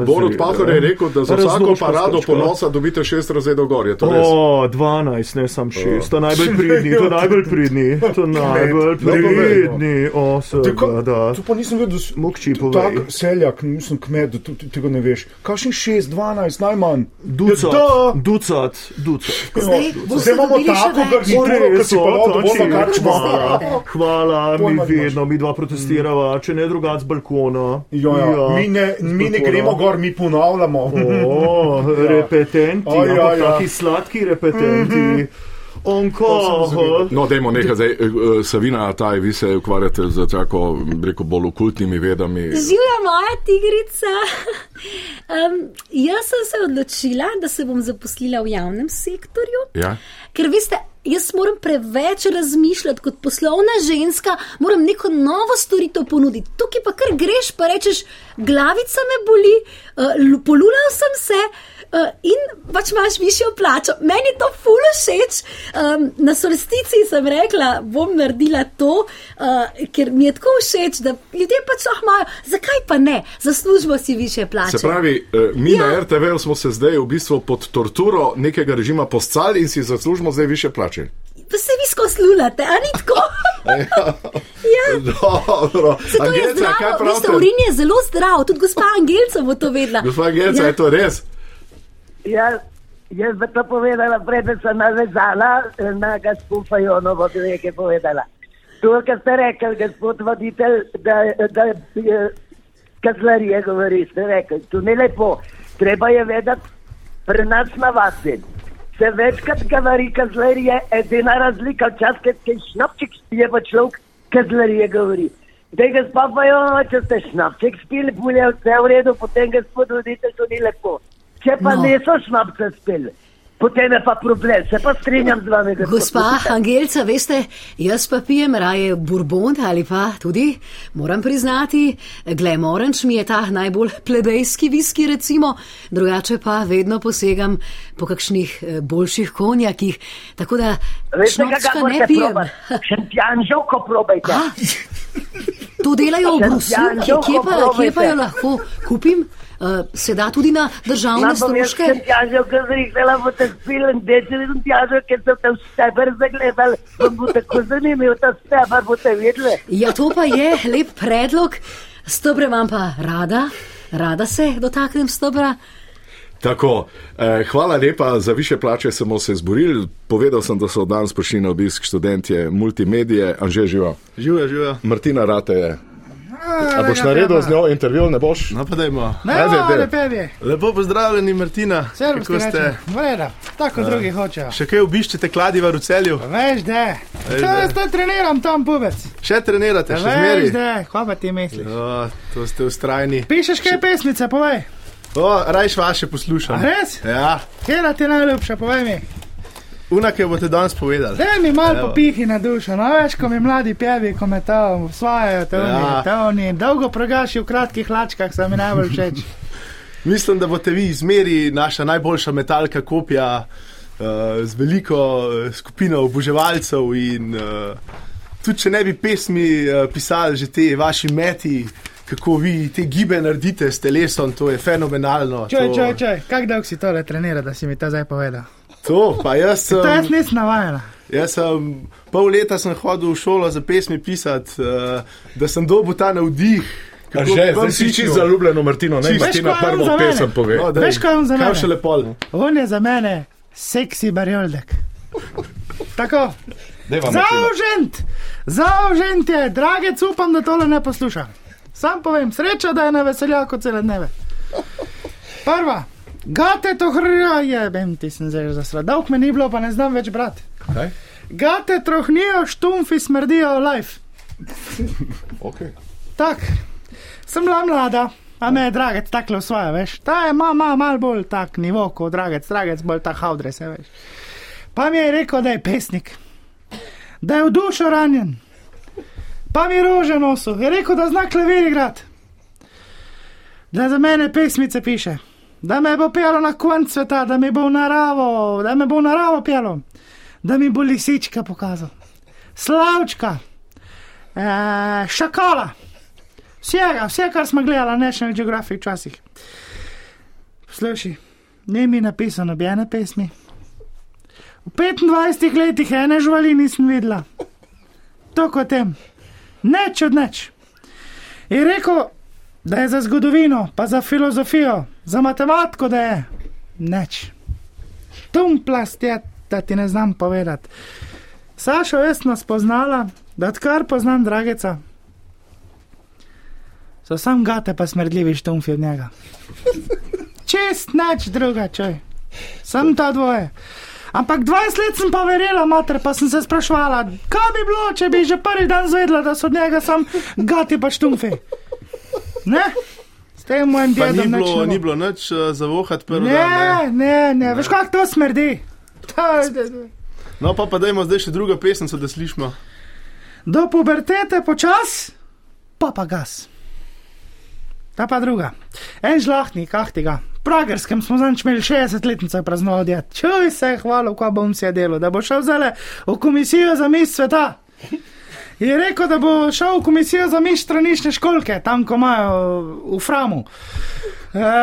Borut Pahor je rekel, da za vsako parado ponosa dobite šest razredov gor. Je to res? O, 12, ne sam 6, to najbolj pridni, to najbolj pridni, to najbolj no. pridni, o, seveda, da. Pa nisem vedel, Mokči. Tak seljak, nisem kmet, da tu- tu- tega ne veš. Kakšen 6, 12, najmanj. Ducat, Ja, da. ducat, ducat. Zdaj Zdaj imamo tako lahko dovolj Tonči, karčmo. hvala, hvala, mi vedno, mi dva protestirava, če ne drugac z balkona. Ja, ja. Mi, ne, mi ne gremo gor, mi ponavljamo. O, repetenti, Ja, ja, ja. taki sladki repetenti. Onko, No, dajmo nekaj zdaj. eh, eh, Savina, taj, vi se ukvarjate z tako, bi rekel, bolj okultnimi vedami. Živela moja tigrica. Um, jaz sem se odločila, da se bom zaposlila v javnem sektorju. Ja? Ker veste, jaz moram preveč razmišljati kot poslovna ženska, moram neko novo storitev ponuditi. Tukaj pa kar greš, pa rečeš, glavica me boli, uh, polulal sem se. Uh, in pač imaš višjo plačo. Meni je to fully všeč. Um, na solsticiji sem rekla, bom naredila to, uh, ker mi je tako všeč, da ljudje pač oh imajo, zakaj pa ne, zaslužimo si više plače. Se pravi, mi Ja. na RTV smo se zdaj v bistvu pod torturo nekega režima postali in si zaslužimo zdaj više plače. Pa se vi skozi lulate, a ni tako? ja. Dobro, Se to je Angelca, zdravo, veste, pravite? urin je zelo zdrav, tudi gospa Angelca bo to vedela. Gospod Gelca, Ja. je to res? Ja, jaz bi to povedala, preden sem navezala eh, na gospod Fajonovo, ki je nekaj povedala. To, kar ste rekli, gospod voditelj, da, da je kazlarije govori, ste rekli, to ni lepo. Treba je vedeti, pri nas na vasi. Se večkrat govori kazlarije, edina razlika včasih, ker šnapček spije pa človek, kazlarije govori. Zdaj, gospod Fajonova, če ste šnapček spili, pulje vse v redu, potem gospod voditelj, to ni lepo. Če pa No. no. niso šnapce spili, potem je pa problem. Se pa strinjam z vami, Gospa. Angelca, veste, jaz pa pijem raje bourbon ali pa tudi, moram priznati, Glemoranč mi je ta najbolj plebejski viski, recimo, drugače pa vedno posegam po kakšnih eh, boljših konjakih, tako da Veste, kako ne pijem. probati? Šentjanžovko probajte. A, to delajo v Bruslju, kje, kje, pa, dobro, kje pa jo lahko kupim? Uh, se da tudi na državne stroške. Šentjanžovko zrihtela boste spili in deči šentjanžov, ker so te v steber zagledali. Vam bo tako zanimiv ta steber, boste videli. Ja, to pa je lep predlog. Stobre imam pa rada, rada se dotaknem stobra. Tako, eh, hvala lepa za više plače, smo se zborili. Povedal sem, da so danes prišli na obisk študentje multimedije, Anže živa. Živijo, živijo. Martina Rate je. A boš naredil z njo intervju, ne boš? No, pa dajmo. Ne, no, lepe je. Lepo pozdravljeni, Martina. Servus, Kako ste? Vreda, tako kot drugi hočejo. Še kaj obiščete kladiva v celju? Veš, da. Veš, Če to treniram, tam pubec. Še trenirate, še Veš, zmeri. da, kva pa ti misliš? O, to ste ustrajni. Pišeš kaj pesmice, povej. O, rajš vaše poslušam. A res? Ja, Kera ti najljubša, povej mi. Una, ki jo boste danes povedali. Daj mi malo popihi na dušo, no veš, ko mi mladi pjevi, ko me to osvajajo, to Ja. oni, to oni. Dolgo progaši v kratkih hlačkah, so mi najbolj všeč. Mislim, da boste vi izmeri naša najboljša metalka kopija uh, z veliko uh, skupino oboževalcev in uh, tudi če ne bi pesmi uh, pisali, že te vaši meti, kako vi te gibe naredite s telesom, to je fenomenalno. Čoj, to, čoj, čoj, kak dolg si tole trenira, da si mi to zdaj povedal? To, pa jaz sem. To jaz nisem navajena. Jaz sem pol leta sem hodil v šolo za pesmi pisati, uh, da sem dobil ta navdih. kako Že, zdaj si čisto zaljubljeno, Martino, ne. Martina Veš, kaj je prvo on za mene? pesem pove. No, daj, Veš, kaj on za Kaj mene? še lepo? On je za mene seksi barjoldek. Tako. Zaužent, zaužent je, dragec, upam, da tole ne posluša. Sam povem, sreča, da je na veseljaku cele dneve. Prva, gate to hrjo, jebem ti sem zdaj zasra. Dolg me ni bilo, pa ne znam več brati. Kaj? Gate trohnijo, štumfi smrdijo life. Okay. Tak, sem bila mlada, a me je dragec takle osvaja, veš. Ta je ma, ma, mal bolj tak nivo kot dragec, dragec bolj ta haudre, se veš. Pa mi je rekel, da je pesnik, da je v dušo ranjen. pa mi rože nosu. Je rekel, da zna klavir igrati. Da za mene pesmice piše, da me bo pelo na konc sveta, da mi bo v naravo, da me bo v naravo pelo, da mi bo lisička pokazal, slavčka, e, šakola, vsega, vse, kar smo gledali, National Geographic včasih. Slušaj, ne mi napisal nobene pesmi. V 25 letih ene živali nisem videla, to kot tem, neč od neč. Je rekel, da je za zgodovino, pa za filozofijo, za matematiko, da je neč. Tum plast je, da ti ne znam povedati. Sašo jaz nas spoznala, da odkar poznam drageca. So sam gate pa smrdljivi štumfi od njega. Čest neč druga, čoj. Sam ta dvoje. Ampak 20 let sem pa verjela, mater, pa sem se sprašvala, kaj bi bilo, če bi že prvi dan zvedla, da so od njega sam gati pa štumfi. Ne? Mojim ni dedom nič bilo, ne bo. ni bilo nič uh, zavohati prvi Ne, dan. ne, ne, veš kako to smrdi. Ta- No, pa pa dajmo zdaj še drugo pesnico, da slišimo. Do pubertete počas, pa pa gas. Ta pa druga. En žlahnik, ah tega. V Pragerskem smo zanč imeli 60-letnico praznovali djet. Čuj se, hvala, ko bom se delo, da bo šel zale v komisijo za mis sveta. Je rekel, da bo šel v komisijo za mis stranišne školke, tam, ko imajo v Framu. E,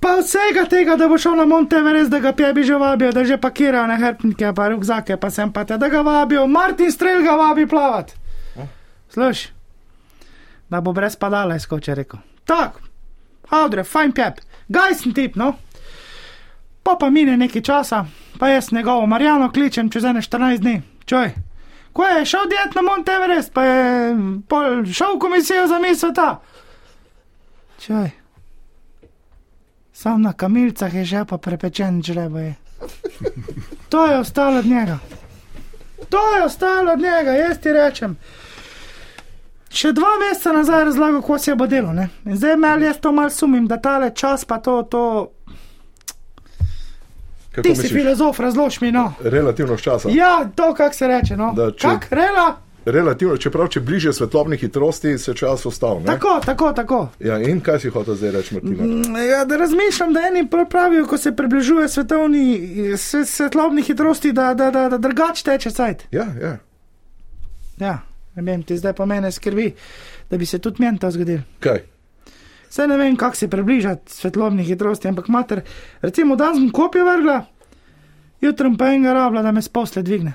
pa vsega tega, da bo šel na Monteverest, da ga pjebi že vabijo, da že pakirajo na hrbtnike, pa rukzake, pa sem pa te, da ga vabijo, Martin Strel ga vabi plavat. Sluš, da bo brez padala izkoče, rekel. Tak, Audre, fajn pep, gajsen tip, no. Pa pa mine nekaj časa, pa jaz njegovo Marjano kličem čez ene 14 dni, čoj. Ko je šel diet na Monteverest, pa je šel v komisijo za mis sveta. Čoj. Sam na kamilcah je že pa prepečen žrebo je. To je ostalo od njega. To je ostalo od njega, jaz ti rečem. Še dva meseca nazaj je razlagal, kako se bo delo. Ne? Zdaj me ali jaz to mal sumim, da tale čas pa to, to Kako ti si misliš? filozof, razlož mi no. Relativno časa. Ja, to kak se reče, no. Da, če- Kak, rela? Relativno, čeprav če bliže svetlobni hitrosti, se čas ustavlja. Tako, tako, tako. Ja, in kaj si hotel zdaj reči, Martina? Mm, Ja, da razmišljam, da eni prav pravijo, ko se približuje svetovni sve- svetlobni hitrosti, da, da, da, da drugače teče cajt. Ja, ja. Ja, ne vem, ti zdaj pa mene skrbi, da bi se tudi meni to zgodilo. Kaj? Saj ne vem, kako se približati svetlobni hitrosti, ampak mater, recimo, dan sem kopijo vrgla, jutri pa enega rabla, da me sposle dvigne.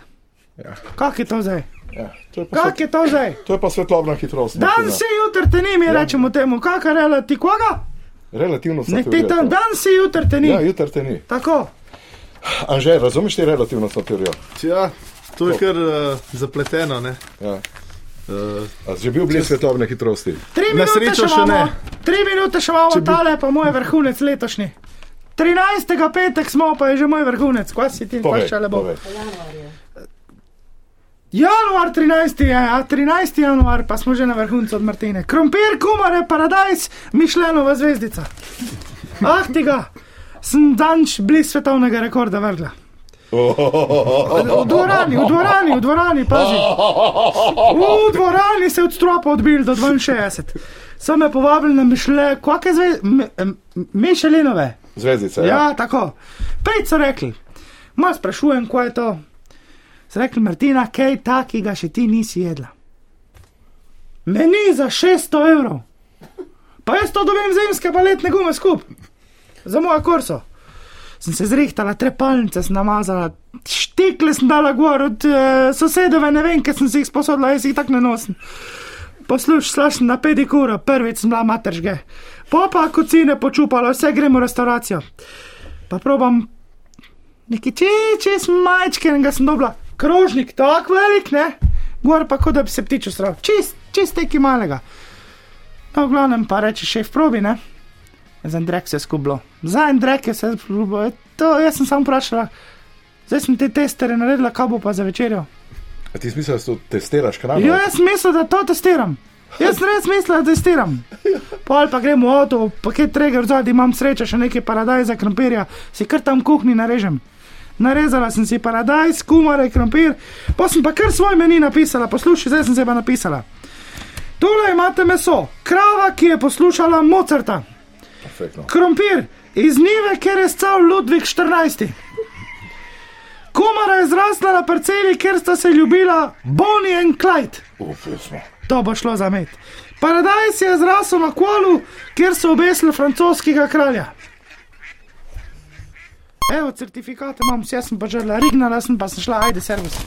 Ja. Kak je to zdaj? Ja, to, je pa Kak svet, je to zdaj? to je pa svetlobna hitrost. Dan Martina. si jutri te ni, mi Ja. rečemo temu, kaka rela ti koga? Relativno Ne teorija. pitam, dan si jutri te ni. Ja, jutri te ni. Tako. Anže, razumeš ti relativno teorijo? Ja, to je kar uh, zapleteno. Ne? Ja. Uh, že bil blizu svetovne hitrosti? Tri Na minute srečo še imamo, ne. tri minute še imamo, Če bi- tale pa moj vrhunec letošnji. 13. petek smo, pa je že moj vrhunec, kaj si ti, kaj še le bo. povej. Januar 13. je, a 13. januar pa smo že na vrhuncu od Martine. Krompir, kumare, paradajz, mišljenova zvezdica. Ah, tega, sem danč blizu svetovnega rekorda vrgla. V dvorani, v dvorani, v dvorani, pazi. V dvorani se je od stropa odbil do 62. So me povabili na mišle, kakšne zvezde, Mišelinove. Zvezdice. Ja. Ja, tako. Pej so rekli, ma sprašujem, kaj je to. So rekli, Martina, kaj takega še ti nisi jedla. Meni za 600 evrov. Pa jaz to dobim zimske baletne gume skup. Za mojo korso. Sem se zrihtala, trepalnice sem namazala, štikle sem dala gor od uh, sosedove, ne vem, ker sem si jih sposodila, jaz jih tako ne nosim. Posluš, slašem na pedikuro, prvič sem bila materžge. Popa kocine počupala, vse gremo v restauracijo. Pa probam neki čez majčkenega sem dobila, krožnik, tako velik, ne? Gor pa kot da bi se ptič ustral, čist, čist neki malega. No, v glavnem pa reče šef probi, ne? Za en drek se je skublo. Za en drek je se skublo. To jaz sem samo vprašala. Zdaj sem te testere naredila, kaj bo pa za večerjo. A ti smisel, da to testiraš hrano? Ja, jaz mislim, da to testiram. Jaz res mislil, da testiram. Pol pa gremo v avto, paket treger zadaj, imam srečo, še nekaj paradajza, krompirja, si kar tam v kuhinji narežem. Narezala sem si paradajz, kumare, krompir, pa sem pa kar svoj meni napisala, poslušaj, zdaj sem se pa napisala. Tole imate meso, krava, ki je poslušala Mozarta, Perfektno. krompir iz nive, kjer je stal Ludvik XIV. Komara je zrasla na parceli, kjer sta se ljubila Bonnie in Clyde. To bo šlo za med. Paradajz je zrasel na kolu, kjer so obesili francoskega kralja. Evo, certifikate imam, vse sem pa žrla, rignala sem pa sem šla, ajde, servis.